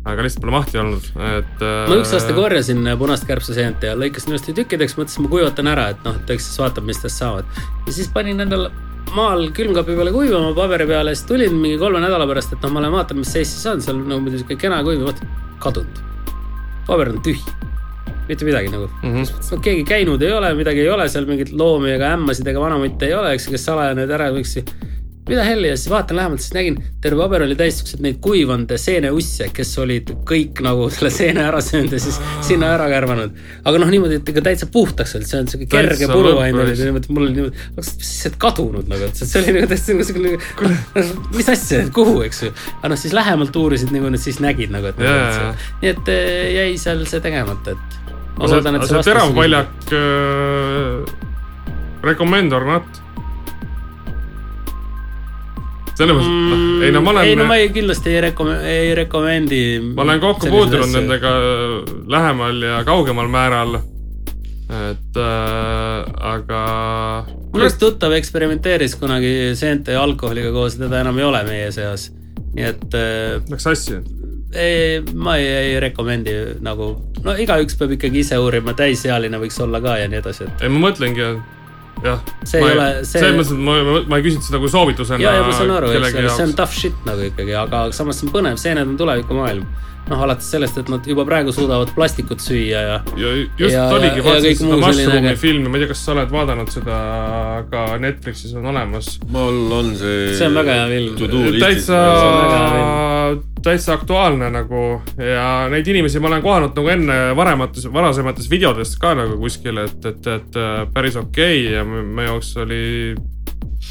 aga lihtsalt pole mahti olnud, et. ma üks aasta korjasin punast kärbseseent ja lõikasin ilusti tükkideks, mõtlesin, ma kuivatan ära, et noh, et eks siis vaatab, mis tast saavad. ja siis panin endal maal külmkapi peale kuivama paberi peale siis tulin mingi kolme nädala pärast, et noh, ma lähen vaatan, mis seis siis on, seal nagu muidu sihuke kena kuiv vaatan, kadunud. paber on tühi, mitte midagi nagu mm. -hmm. no keegi käinud ei ole, midagi ei ole seal mingeid loomi ega ämmasid ega vanamutte ei ole, eks, kes salaja need ära võiks. Mida helli ja siis vaatan lähemalt, siis nägin, terve paber oli täis siukseid neid kuivanud seeneusse, kes olid kõik nagu selle seene ära söönud ja siis sinna ära kärvanud. aga noh, niimoodi, et ega täitsa puhtaks olnud, see on siuke kerge oli lõpp niimoodi, mul oli niimoodi, lihtsalt kadunud nagu, et see oli nagu täiesti nagu siuke, mis asja, kuhu, eks ju. aga noh, siis lähemalt uurisid nagu siis nägid nagu, et jaa. nii et eh, jäi seal see tegemata, et. ma loodan, et see vastas teravpaljak äh,, recommend or not? Selles mõttes mm,, ei no ma olen ei no ma ei, kindlasti ei rekom-, ei rekomendi. ma olen kokku puutunud. nendega lähemal ja kaugemal määral. et äh, aga. mul üks tuttav eksperimenteeris kunagi seente ja alkoholiga koos, teda enam ei ole meie seas. nii et äh, Läks sassi. ei, ma ei, ei rekomendi nagu, no igaüks peab ikkagi ise uurima, täisealine võiks olla ka ja nii edasi, et ei, ma mõtlengi, jah. See ei ole- see- selles mõttes, et ma, ma, ma ei küsinud seda kui soovitusena. ja, ja ma saan aru, eks see on tough shit nagu ikkagi, aga samas see on põnev, seened on tulevikumaailm. noh, alates sellest, et nad juba praegu suudavad plastikut süüa ja ja just Ja- oligi, vaatasin seda Mushroomi filmi, ma ei tea, kas sa oled vaadanud seda, ka Netflixis on olemas. mul on see. See on väga hea film. täitsa täitsa aktuaalne nagu ja neid inimesi ma olen kohanud nagu enne varemates, varasemates videodes ka nagu kuskil, et, et, et äh, päris okei okay ja meie jaoks oli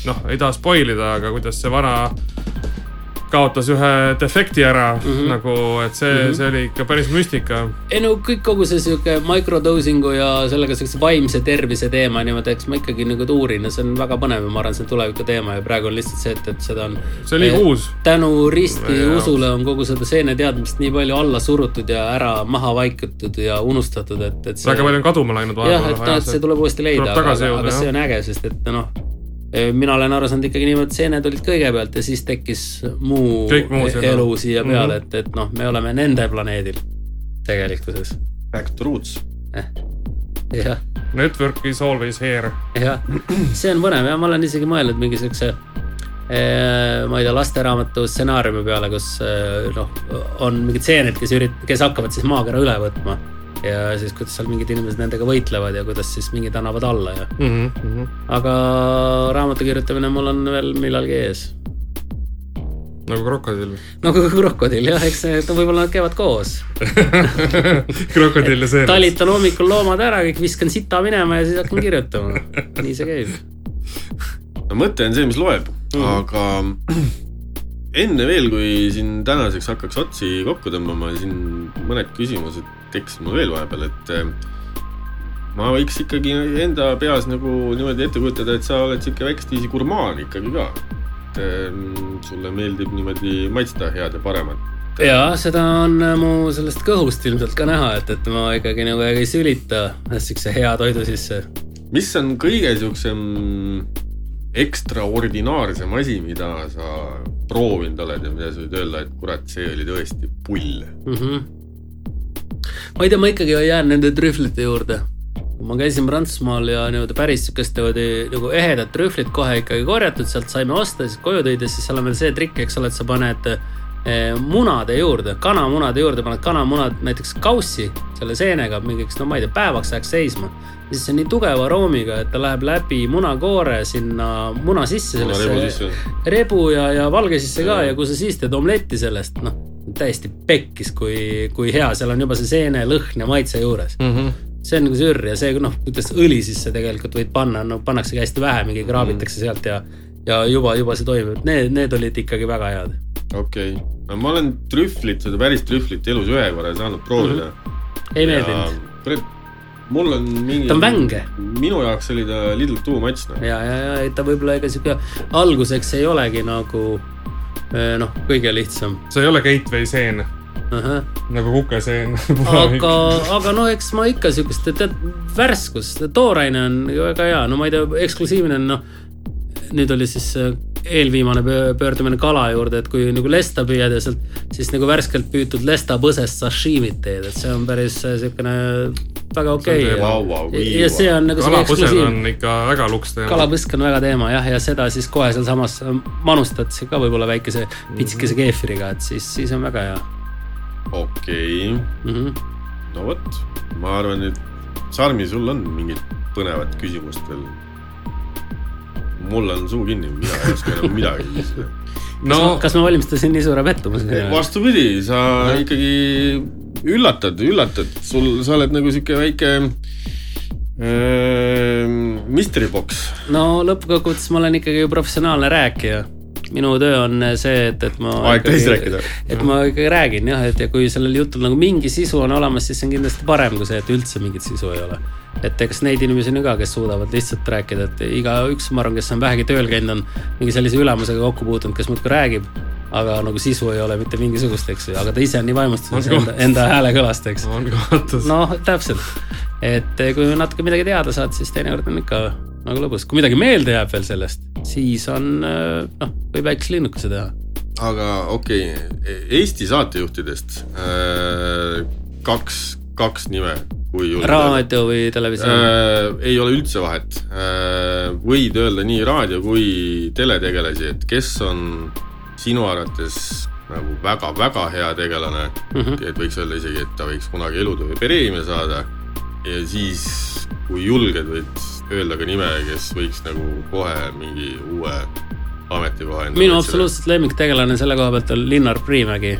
noh, ei taha spoil ida, aga kuidas see vana kaotas ühe defekti ära mm. -hmm. nagu, et see mm, -hmm. see oli ikka päris müstika. ei no kõik kogu see sihuke microdosing'u ja sellega siukse vaimse tervise teema niimoodi, eks ma ikkagi nagu uurin ja see on väga põnev ja ma arvan, see on tuleviku teema ja praegu on lihtsalt see, et, et seda on. see oli uus. tänu risti Jaa. usule on kogu seda seeneteadmist nii palju alla surutud ja ära maha vaikutud ja unustatud, et, et see. väga palju on kaduma läinud jah, et noh, et see tuleb uuesti leida, aga, aga see jah. on äge, sest et noh, mina olen aru saanud ikkagi niimoodi, et seened olid kõigepealt ja siis tekkis muu, muu elu siia peale Mhm. mm, -hmm. et, et noh, me oleme nende planeedil tegelikkuses. Back to roots. jah, Network is always here. jah, see on põnev ja ma olen isegi mõelnud mingi siukse eh, ma ei tea, lasteraamatu stsenaariumi peale, kus eh, noh, on mingid seened, kes ürit-, kes hakkavad siis maakera üle võtma. Ja siis, kuidas seal mingid inimesed nendega võitlevad ja kuidas siis mingid annavad alla ja, Mm -hmm. aga raamatu kirjutamine mul on veel millalgi ees. nagu krokodill. nagu krokodill jah, eks need võib-olla nad käivad koos. krokodill ja see. talitan hommikul loomad ära, kõik viskan sita minema ja siis hakkan kirjutama. nii see käib. no mõte on see, mis loeb mm., aga enne veel, kui siin tänaseks hakkaks otsi kokku tõmbama, siin mõned küsimused tekkisid mul veel vahepeal, et eh, ma võiks ikkagi enda peas nagu niimoodi ette kujutada, et sa oled sihuke väikestviisi gurmaan ikkagi ka. et eh, sulle meeldib niimoodi maitsta head ja paremat. ja seda on mu sellest kõhust ilmselt ka näha, et, et ma ikkagi nagu ei sülita siukse hea toidu sisse. mis on kõige siuksem ekstraordinaarsem asi, mida sa proovinud oled ja mida sa võid öelda, et kurat, see oli tõesti pull mm. -hmm. Ma ei tea, ma ikkagi jään nende trühvlite juurde. ma käisin Prantsusmaal ja nii-öelda päris sihukest niimoodi nagu ehedat trühvlit kohe ikkagi korjatud, sealt saime osta, siis koju tõid ja siis seal on veel see trikk, eks ole, et sa paned eh, munade juurde, kanamunade juurde paned kanamunad näiteks kaussi selle seenega mingiks, no ma ei tea, päevaks ajaks seisma. siis see on nii tugeva aroomiga, et ta läheb läbi munakoore sinna muna sisse. munarebu sisse. rebu ja, ja valge sisse ka ja kui sa siis teed omletti sellest, noh, täiesti pekkis, kui, kui hea seal on juba see seene, lõhn ja maitse juures. mm. -hmm. see on nagu sürr ja see, noh, kuidas õli sisse tegelikult võid panna, no pannaksegi hästi vähe, mingi kraabitakse sealt ja, ja juba, juba see toimib, need, need olid ikkagi väga head. okei okay., ma olen trühvlit, seda päris trühvlit elus ühe korra saanud proovida mm. Mhm. ei meeldinud. kurat, mul on mingi. Ta on vänge.. minu jaoks oli ta little too much noh. ja, ja, ja ta võib-olla ega sihuke alguseks ei olegi nagu noh, kõige lihtsam. see ei ole gateway seen nagu kukeseen. aga, aga no eks ma ikka siukest, tead, värskust, tooraine on väga hea, no ma ei tea, eksklusiivne on noh. nüüd oli siis äh, eelviimane pöö- pöördumine kala juurde, et kui nagu lesta püüad ja sealt siis nagu värskelt püütud lestapõsest sashimit teed, et see on päris äh, siukene väga okei okay. vau, vau,. ja see on nagu kalapõsed on ikka väga luks teema. kalapõsk on väga teema jah, ja seda siis kohe sealsamas manustad siis ka võib-olla väikese pitsikese keefiriga, et siis, siis on väga hea okei okay., mm. -hmm. no vot, ma arvan, et Sarmi, sul on mingit põnevat küsimust veel? mul on suu kinni, mina ei oska enam midagi küsida. no kas ma valmistasin nii suure pettumuse? vastupidi, sa ikkagi üllatad, üllatad, sul, sa oled nagu sihuke väike äh, mystery box. no lõppkokkuvõttes ma olen ikkagi ju professionaalne rääkija. minu töö on see, et, et ma. Aeg täis rääkida. et ma ikkagi räägin jah, et ja kui sellel jutul nagu mingi sisu on olemas, siis see on kindlasti parem kui see, et üldse mingit sisu ei ole. et eks neid inimesi on ju ka, kes suudavad lihtsalt rääkida, et igaüks, ma arvan, kes on vähegi tööl käinud, on mingi sellise ülemusega kokku puutunud, kes muudkui räägib. Aga nagu sisu ei ole mitte mingisugust, eks ju, aga ta ise on nii vaimustuses enda, enda hääle kõlast, eks on kaotus no.. noh, täpselt. et eh, kui natuke midagi teada saad, siis teinekord on ikka nagu lõbus, kui midagi meelde jääb veel sellest, siis on eh, noh, võib väikese linnukese teha. aga okei okay,, Eesti saatejuhtidest äh, kaks, kaks nime, kui julgeda. raadio või televisioon äh,? ei ole üldse vahet äh,. võid öelda nii raadio kui teletegelasi, et kes on sinu arvates nagu väga-väga hea tegelane mm, -hmm. et võiks öelda isegi, et ta võiks kunagi elutöö preemia saada ja siis, kui julged, võid öelda ka nime, kes võiks nagu kohe mingi uue ametikoha endale. minu absoluutselt lemmiktegelane selle koha pealt on Linnar Priimägi,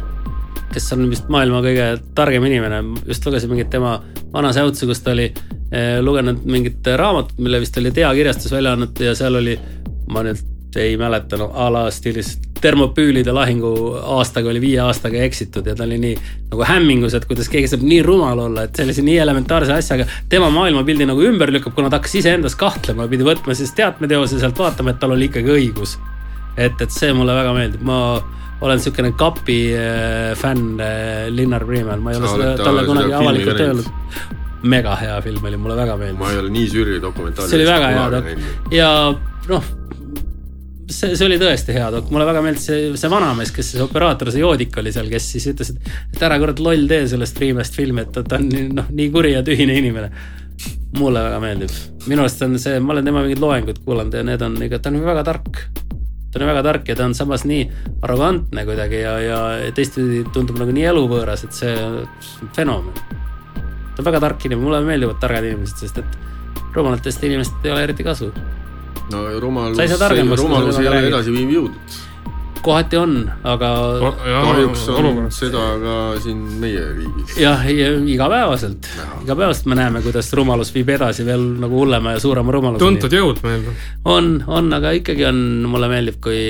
kes on vist maailma kõige targem inimene, just lugesin mingit tema vana säutsu, kus ta oli eh, lugenud mingit raamatut, mille vist oli Tea kirjastus välja andnud ja seal oli, ma nüüd ei mäleta, no a la stiilis termopüülide lahingu aastaga oli viie aastaga eksitud ja ta oli nii nagu hämmingus, et kuidas keegi saab nii rumal olla, et sellise nii elementaarse asjaga tema maailmapildi nagu ümber lükkab, kuna ta hakkas iseendas kahtlema, pidi võtma siis teatmeteose sealt vaatama, et tal oli ikkagi õigus. et, et see mulle väga meeldib, ma olen niisugune kapi äh, fänn äh, Linnar Priimäel, ma ei ole seda talle kunagi avalikult öelnud mega hea film oli, mulle väga meeldis. ma ei ole nii süüri dokumentaali. see oli väga hea dok- ja noh, see, see oli tõesti hea dok, mulle väga meeldis see, see vanamees, kes see operaator, see joodik oli seal, kes siis ütles, et, et ära kurat loll tee sellest Freemast filmi, et ta, on noh, nii kuri ja tühine inimene. mulle väga meeldib, minu arust on see, ma olen tema mingeid loenguid kuulanud ja need on ikka, ta on väga tark. ta on väga tark ja ta on samas nii arrogantne kuidagi ja, ja teistpidi tundub nagu nii eluvõõras, et see on fenomen. ta on väga tark inimene, mulle meeldivad targad inimesed, sest et rumalatest inimestest ei ole eriti kasu no rumalus, rumalus ei ole edasiviiv jõud. kohati on, aga kahjuks on olukord. seda ka siin meie riigis. jah, igapäevaselt, igapäevaselt me näeme, kuidas rumalus viib edasi veel nagu hullema ja suurema rumaluseni. tuntud jõud meil. on, on, aga ikkagi on, mulle meeldib, kui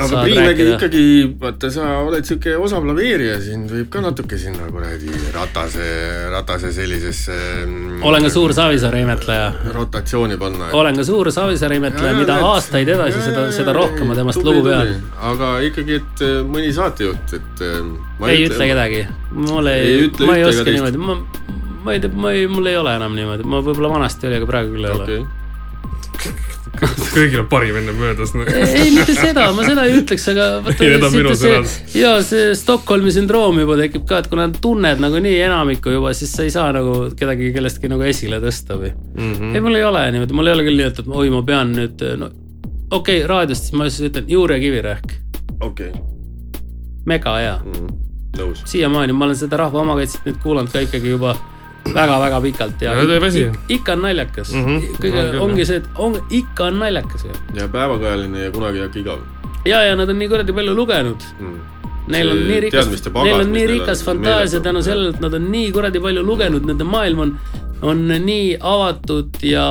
aga Priimägi ikkagi, vaata, sa oled sihuke osav laveerija, sind võib ka natuke sinna kuradi ratase, ratase sellisesse. Mm, olen ka suur Savisaare imetleja. rotatsiooni panna et.... olen ka suur Savisaare imetleja, mida et... aastaid edasi, seda, seda rohkem ma temast lugu pean. aga ikkagi, et äh, mõni saatejuht, et. Äh, ei ütle kedagi, mul ei, ma ei oska niimoodi, ma, ma ei tea, ma ei, mul ei ole enam niimoodi, ma võib-olla vanasti oli, aga praegu küll ei okay. ole kõigil on parim enne möödas no.. ei, mitte seda, ma seda ei ütleks, aga vaata see, ja see Stockholmi sündroom juba tekib ka, et kuna tunned nagunii enamikku juba, siis sa ei saa nagu kedagi kellestki nagu esile tõsta või mm. -hmm. ei, mul ei ole niimoodi, mul ei ole küll nii, et, et oi, ma pean nüüd, no okei okay,, raadiost siis ma siis ütlen Juure Kivirähk. okei okay.. mega hea mm. -hmm. nõus. siiamaani, ma olen seda Rahva Omakaitset nüüd kuulanud ka ikkagi juba väga-väga pikalt ja, ja ikka on naljakas mm. -hmm. kõige no, ongi see, et on, ikka on naljakas. ja päevakajaline ja kunagi ei hakka igav. ja, ja nad on nii kuradi palju lugenud mm. Neil on nii rikas, neil on nii rikas fantaasia tänu sellele, et nad on nii kuradi palju lugenud, nende maailm on, on nii avatud ja,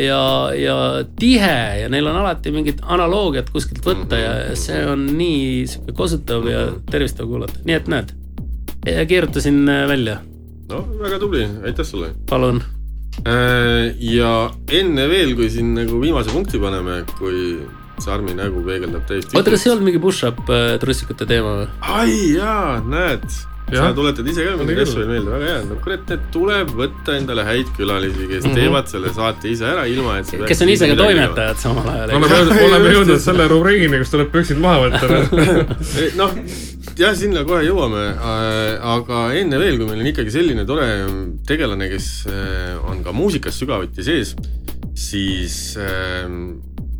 ja, ja tihe ja neil on alati mingit analoogiat kuskilt võtta ja mhm. see on nii sihuke kosutav ja tervistav kuulata, nii et näed, keerutasin välja no väga tubli, aitäh sulle. palun. Äh, ja enne veel, kui siin nagu viimase punkti paneme, kui Sarmi nägu peegeldab täiesti. oota, kas see ei olnud mingi push-up äh, trussikute teema või? ai jaa, näed sa tuletad ise ka mingeid asju veel meelde, väga hea, no kurat, et tuleb võtta endale häid külalisi, kes mm -hmm. teevad selle saate ise ära, ilma et kes on ise ka toimetajad samal ajal. oleme, oleme jõudnud selle rubriigini, kus tuleb püksid maha võtta. noh, jah, sinna kohe jõuame, aga enne veel, kui meil on ikkagi selline tore tegelane, kes äh, on ka muusikas sügavuti sees, siis ähm,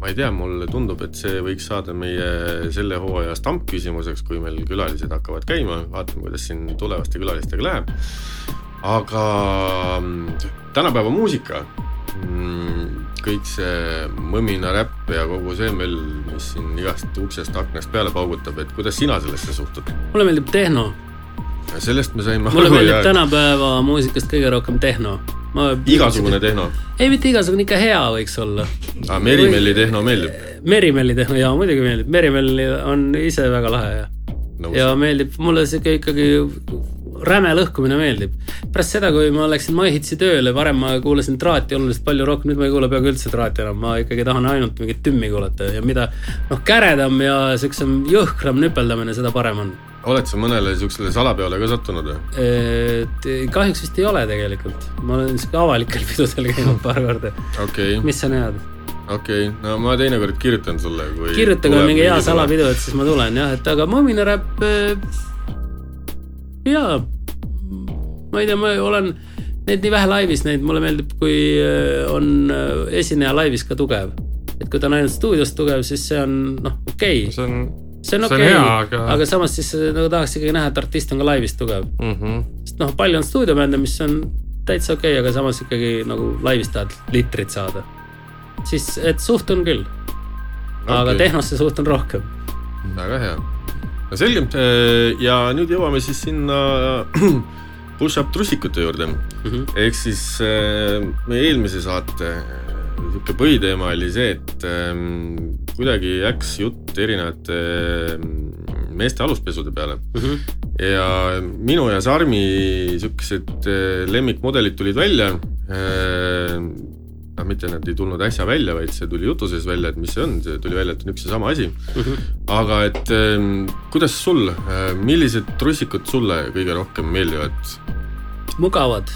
ma ei tea, mulle tundub, et see võiks saada meie selle hooaja stampküsimuseks, kui meil külalised hakkavad käima, vaatame, kuidas siin tulevaste külalistega läheb. aga mm, tänapäeva muusika, mm, kõik see mõmina räpp ja kogu see möll, mis siin igast uksest aknast peale paugutab, et kuidas sina sellesse suhtud? mulle meeldib tehno. sellest me saime mulle meeldib tänapäeva muusikast kõige rohkem tehno ma. igasugune tehno? ei, mitte igasugune, ikka hea võiks olla. aa, Merimelli tehno meeldib? Merimelli tehno, jaa, muidugi meeldib, Merimelli on ise väga lahe ja. ja meeldib, mulle sihuke ikkagi räme lõhkumine meeldib. pärast seda, kui ma läksin MyHitsi tööle, varem ma kuulasin traati oluliselt palju rohkem, nüüd ma ei kuula peaaegu üldse traati enam, ma ikkagi tahan ainult mingit tümmi kuulata ja mida noh, käredam ja siuksem jõhkram nüpeldamine, seda parem on oled sa mõnele siuksele salapeole ka sattunud või? kahjuks vist ei ole tegelikult, ma olen sihuke avalikel pidudel käinud paar korda, okei okay,, mis sa näed? okei okay., no ma teinekord kirjutan sulle, kui kirjutage tuleb mingi hea salapidu, et siis ma tulen jah, et aga Moominaräpp äh,. jaa, ma ei tea, ma olen neid nii vähe laivis näinud, mulle meeldib, kui äh, on äh, esineja laivis ka tugev. et kui ta on ainult stuudios tugev, siis see on noh, okei okay., see on see on okei okay,, aga- aga... samas siis nagu tahaks ikkagi näha, et artist on ka laivis tugev. mm. -hmm. sest noh, palju on stuudiobände, mis on täitsa okei okay,, aga samas ikkagi nagu laivis tahad litrit saada. siis, et suhtun küll okay., aga tehnosse suhtun rohkem. väga hea. no selge, ja nüüd jõuame siis sinna push-up trussikute juurde mm. -hmm. ehk siis äh, meie eelmise saate äh, sihuke põhiteema oli see, et ähm, kuidagi läks jutt erinevate äh, meeste aluspesude peale Mhm. ja minu ja Sarmi siuksed äh, lemmikmudelid tulid välja äh, noh, mitte nad ei tulnud äsja välja, vaid see tuli jutu sees välja, et mis see on, see tuli välja, et on üks ja sama asi. aga et ähm, kuidas sul, millised trussikud sulle kõige rohkem meeldivad mugavad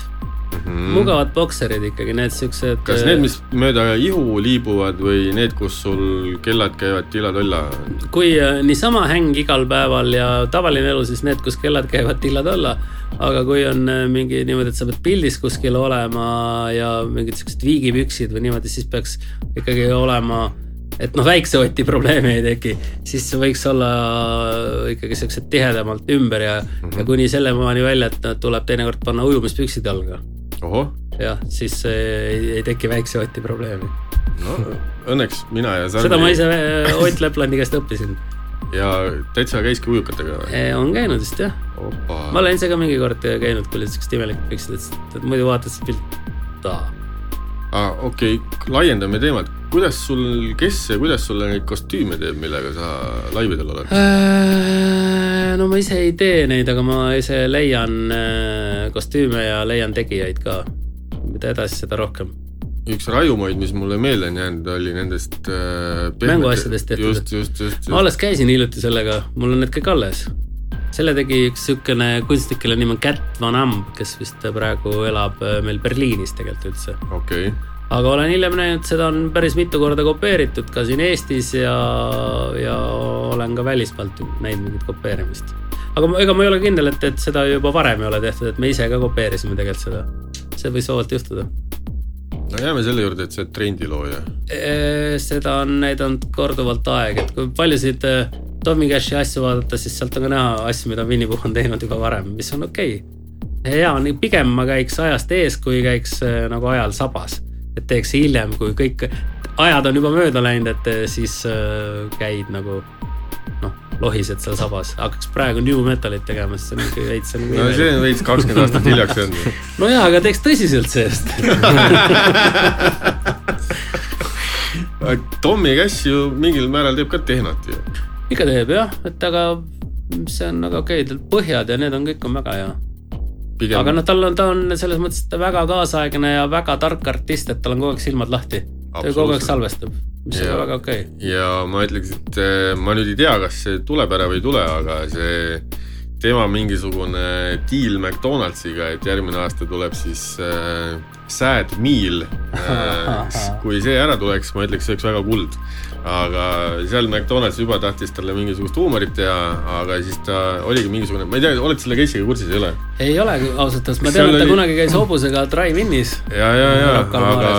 mm? mugavad bokserid ikkagi, need siuksed. kas need, mis mööda ihu liibuvad või need, kus sul kellad käivad tilla-tolla? kui äh, niisama häng igal päeval ja tavaline elu, siis need, kus kellad käivad tilla-tolla. aga kui on äh, mingi niimoodi, et sa pead pildis kuskil olema ja mingid siuksed viigipüksid või niimoodi, siis peaks ikkagi olema et noh, väikse oti probleemi ei teki, siis võiks olla ikkagi siuksed tihedamalt ümber ja mm, -hmm. ja kuni sellemaani välja, et tuleb teinekord panna ujumispüksid jalga. jah, siis äh, ei, ei teki väikse oti probleemi. no õnneks mina ja Sarmi seda ma ise äh, Ott Leplandi käest õppisin. ja täitsa käiski ujukatega või? on käinud vist jah, ma olen ise ka mingi kord käinud, kui olid siuksed imelikud püksid, et muidu vaatad seda pilti. Ah, okei okay., laiendame teemat, kuidas sul, kes ja kuidas sulle neid kostüüme teeb, millega sa laividel oled? Äh, no ma ise ei tee neid, aga ma ise leian äh, kostüüme ja leian tegijaid ka. mida edasi, seda rohkem. üks rajumaid, mis mulle meelde on jäänud, oli nendest äh, pehmete- Mänguasjadest tehtud. just, just, just, just. ma. alles käisin hiljuti sellega, mul on need kõik alles. Selle tegi üks siukene kunstnik, kelle nimi on Cat Van Amp, kes vist praegu elab äh, meil Berliinis tegelikult üldse. okei okay., aga olen hiljem näinud, seda on päris mitu korda kopeeritud ka siin Eestis ja, ja olen ka välismaalt näinud mingit kopeerimist. aga ma- ega ma ei ole kindel, et, et seda juba varem ei ole tehtud, et me ise ka kopeerisime tegelikult seda. see võis vabalt juhtuda. no jääme selle juurde, et sa oled trendilooja. seda on näidanud korduvalt aeg, et kui paljusid äh, Tommy Cashi asju vaadata, siis sealt on ka näha asju, mida Winny Pooh on teinud juba varem, mis on okei okay.. hea on, pigem ma käiks ajast ees, kui käiks äh, nagu ajal sabas. et teeks hiljem, kui kõik ajad on juba mööda läinud, et äh, siis äh, käid nagu noh, lohised seal sabas, hakkaks praegu new metalit tegema, siis see on ikka veits no see on veits kakskümmend aastat hiljaks jäänud. nojah, aga teeks tõsiselt seest. Tommy Cash ju mingil määral teeb ka tehnot ju. Ikka teeb jah, et aga see on väga okei, tal põhjad ja need on kõik on väga hea. aga noh, tal on, ta on selles mõttes väga kaasaegne ja väga tark artist, et tal on kogu aeg silmad lahti. ta ju kogu aeg salvestab, mis Jaa. on väga okei. ja ma ütleks, et eh, ma nüüd ei tea, kas see tuleb ära või ei tule, aga see tema mingisugune deal McDonaldsiga, et järgmine aasta tuleb siis äh, sad meal äh,. kui see ära tuleks, ma ütleks, see oleks väga kuld. aga seal McDonalds juba tahtis talle mingisugust huumorit teha, aga siis ta oligi mingisugune, ma ei tea, oled selle case'iga kursis, ei ole? ei ole ausalt öeldes, ma tean, et ta oli- kunagi käis hobusega drive-in'is. ja, ja, ja, aga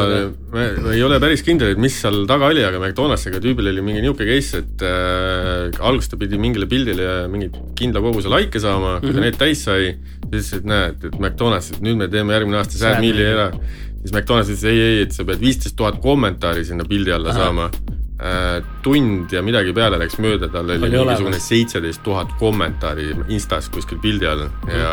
me, me ei ole päris kindel, et mis seal taga oli, aga McDonaldsiga tüübil oli mingi niisugune case, et äh, alguses ta pidi mingile pildile mingi kindla koguse laike saama, kui ta need täis sai, siis ütles, et näed, et McDonalds, et nüüd me teeme järgmine aasta Sad meal'i. ära. Siis McDonalds ütles ei, ei, et sa pead viisteist tuhat kommentaari sinna pildi alla Ahah. saama. tund ja midagi peale läks mööda, tal oli Oli mingisugune seitseteist tuhat kommentaari Instas kuskil pildi all ja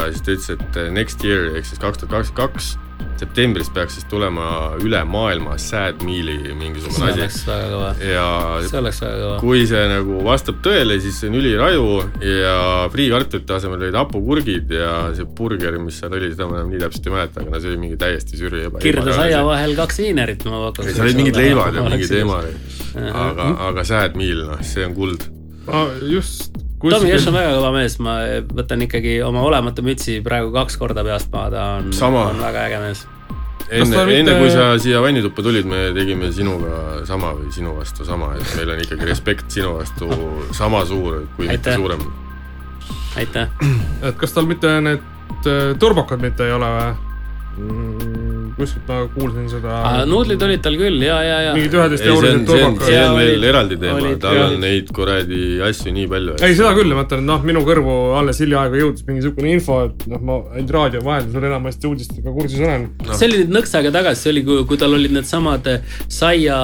Mhm. siis ta ütles, et eh, next year ehk siis kaks tuhat kakskümmend kaks septembris peaks siis tulema üle maailma sad meal'i mingisugune see asi oleks väga kõva, ja see oleks väga kõva. kui see nagu vastab tõele, siis see on üliraju ja friikartulite asemel olid hapukurgid ja see burger, mis seal oli, seda ma enam nii täpselt ei mäleta, aga no see oli mingi täiesti süri juba. kirdesaia vahel kaks viinerit ma pakuks. seal olid mingid leivad ja mingi teema oli. aga, aga sad meal, noh, see on kuld. ma just Tommy Cash on väga kõva mees, ma võtan ikkagi oma olematu mütsi praegu kaks korda peast maha, ta on, Sama. on väga äge mees. enne mitte- enne kui sa siia vannituppa tulid, me tegime sinuga sama või sinu vastu sama, et meil on ikkagi respekt sinu vastu sama suur, kui mitte Aitäh. suurem. aitäh. et kas tal mitte need äh, turbokad mitte ei ole või? Kuskilt ma kuulsin seda. nuudlid olid tal küll ja, ja, ja. mingid üheteist ei, see on, veel eraldi teema, tal on neid kuradi asju nii palju. ei, seda küll, ma mõtlen, et noh, minu kõrvu alles hiljaaegu jõudis mingisugune info, et noh, ma ainult raadio vahendusel enamasti uudistega kursis olen. see oli nüüd nõks aega tagasi, see oli, kui, kui tal olid needsamad saia,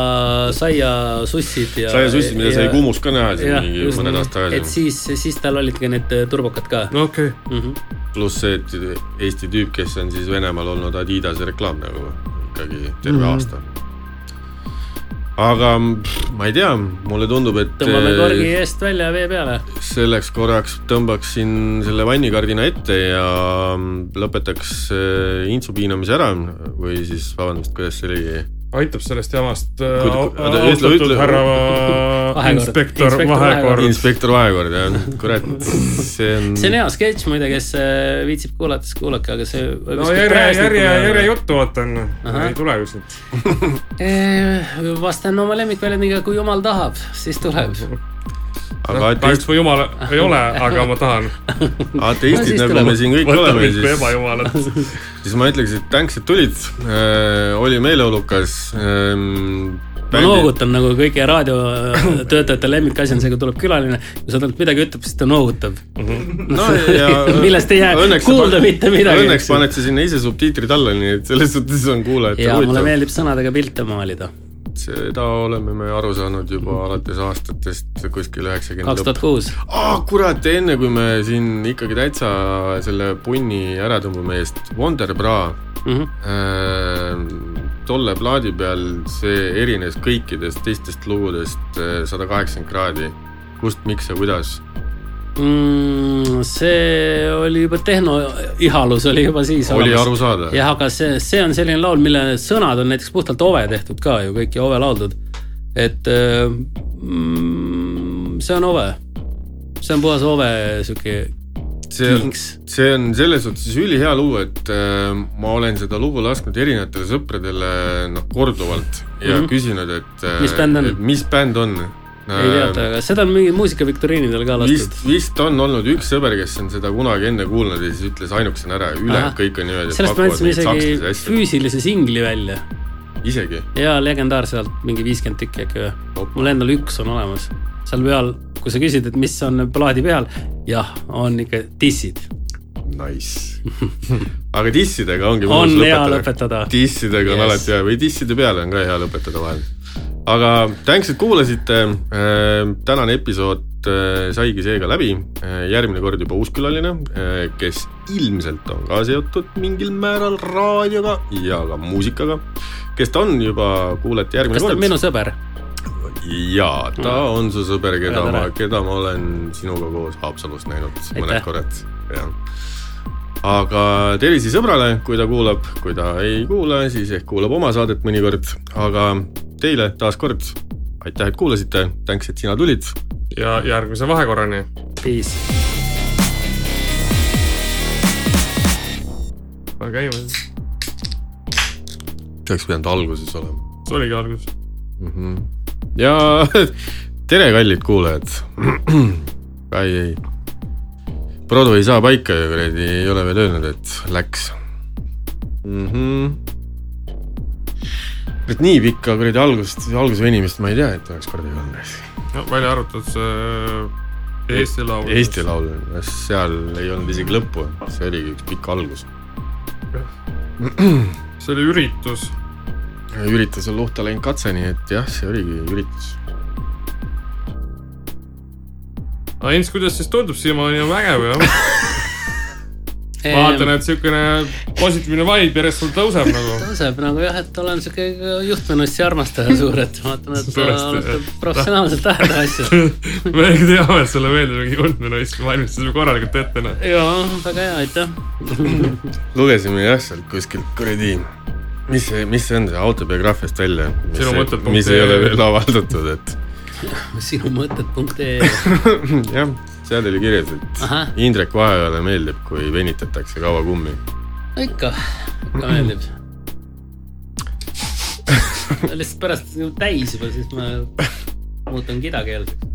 saiasussid ja. saiasussid, mida sai Kumus ka näha siin mingi mõned aastad et tagasi. siis, siis tal olid ka need turbokad ka no okei okay., mm. -hmm. Pluss see, et Eesti tüüp, kes on siis Venemaal olnud Adidase reklaam nagu ikkagi terve mm -hmm. aasta. aga pff, ma ei tea, mulle tundub, et tõmbame eh, korgi eest välja ja vee peale. selleks korraks tõmbaksin selle vannikardina ette ja lõpetaks äh, intsu piinamise ära või siis vabandust, kuidas see oligi? Aitab sellest jamast äh, austatud härra inspektor Vahekord. inspektor Vahekord jah, kurat, see on. see on hea sketš muide, kes äh, viitsib kuulata, siis kuulake, aga see. no järje, järje, järje juttu vaatan, Ahah. ei tule kuskilt. vastan oma lemmikväljendusega, kui jumal tahab, siis tuleb. aga kahjuks ateist, mu jumal ei ole, aga ma tahan. ateistid No nagu me siin kõik võta oleme, siis, ebajumalat. siis ma ütleks, et thanks, et tulid äh,. oli meeleolukas ähm,. ma noogutan nagu kõigi raadiotöötajate lemmikasi on see, kui tuleb külaline, kui sa talt midagi ütleb, siis ta noogutab. no, ja, millest ei jää kuulda mitte midagi. Õnneks paned sa sinna ise subtiitrid alla, nii et selles suhtes on kuulajatel ja mulle huvitav. meeldib sõnadega pilte maalida. Seda oleme me aru saanud juba alates aastatest kuskil üheksakümne kaks tuhat kuus. aa, kurat, enne kui me siin ikkagi täitsa selle punni ära tõmbame eest, Wonder Bra Mhm. äh,, tolle plaadi peal see erines kõikidest teistest lugudest sada kaheksakümmend kraadi. kust, miks ja kuidas? Mm, see oli juba tehnoihalus oli juba siis oli aru saada? jah, aga see, see on selline laul, mille sõnad on näiteks puhtalt Ove tehtud ka ju, kõik Ove lauldud. et mm, see on Ove, see on puhas Ove sihuke see on, see on selles suhtes ülihea lugu, et äh, ma olen seda lugu lasknud erinevatele sõpradele noh, korduvalt ja mm. -hmm. küsinud, et Mis bänd on? mis bänd on. Ei teata, aga seda on mingi muusikaviktoriinidel ka vist lastud., vist on olnud üks sõber, kes on seda kunagi enne kuulnud ja siis ütles ainukesena ära, ülejäänud kõik on niimoodi. sellest me andsime isegi füüsilise singli välja isegi, ja legendaarselt mingi viiskümmend tükki äkki või. mul endal üks on olemas, seal peal, kui sa küsid, et mis on plaadi peal, jah, on ikka dissid. nice. aga dissidega ongi on hea lõpetada. dissidega on Yes. alati hea või disside peale on ka hea lõpetada vahel. Aga thanks, et kuulasite. tänane episood äh, saigi seega läbi. järgmine kord juba uus külaline, kes ilmselt on ka seotud mingil määral raadioga ja ka muusikaga. kes ta on juba, kuulete järgmine kas ta on kord. minu sõber? jaa, ta on su sõber, keda ma keda ma olen sinuga koos Haapsalus näinud mõned Aitäh. korrad, jah. aga tervisi sõbrale, kui ta kuulab, kui ta ei kuula, siis ehk kuulab oma saadet mõnikord, aga teile taaskord aitäh, et kuulasite, thanks, et sina tulid. ja järgmise vahekorrani. Peace. pane käima, see oleks pidanud alguses olema see oligi algus. mm. -hmm. ja tere, kallid kuulajad. ei, ei. Produ ei saa paika ju kuradi, ei ole veel öelnud, et läks mm. -hmm. Et nii pikka kuradi algust, alguse venimist ma ei tea, et oleks kordagi olnud. no välja arvatud see Eesti Laul. Eesti Laul, seal ei olnud isegi lõppu, see oligi üks pikk algus. see oli üritus. üritus on luhta läinud katse, nii et jah, see oligi üritus. aga Jens, kuidas siis tundub, siiamaani on vägev jah? ma vaatan, et siukene positiivne vibe järjest sul tõuseb nagu. tõuseb nagu jah, et olen siuke juhtmenussi armastaja suur, et vaatan, et oled professionaalselt ajada asju. me teame, et sulle meeldib mingi juhtmenuisk, valmistasime korralikult ette noh. jaa, väga hea, aitäh. lugesime jah sealt kuskilt kuradi, mis see, mis see on see autobiograafiast välja, punkt mis ei ee. ole veel avaldatud, et sinu mõtted punkt ee. jah seal oli kirjas, et Ahah. Indrek Vaheojale meeldib, kui venitatakse kaua kummi. no ikka, ikka meeldib. lihtsalt pärast nagu täis juba, siis ma muutun kidakeelseks.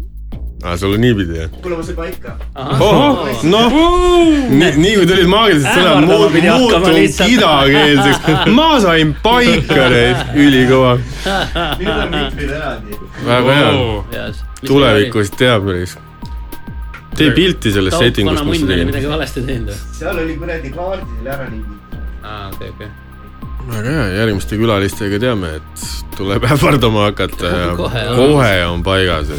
aa, sul on niipidi jah? kuule, ma sain paika. oh, noh, nii, nii kui tulid maagilised sõnad, muutun kidakeelseks. ma sain paika, ülikõva. nüüd on mitmeid eraldi. väga hea, tulevikus teab päris. Tee pilti sellest setting ust, mis sa oli tegid. midagi valesti teinud või? seal oli kuradi kaardidel ära liigitud. aa, okei, okei. väga hea, järgmiste külalistega teame, et tuleb ähvardama hakata ja Kohe on. kohe on paigas.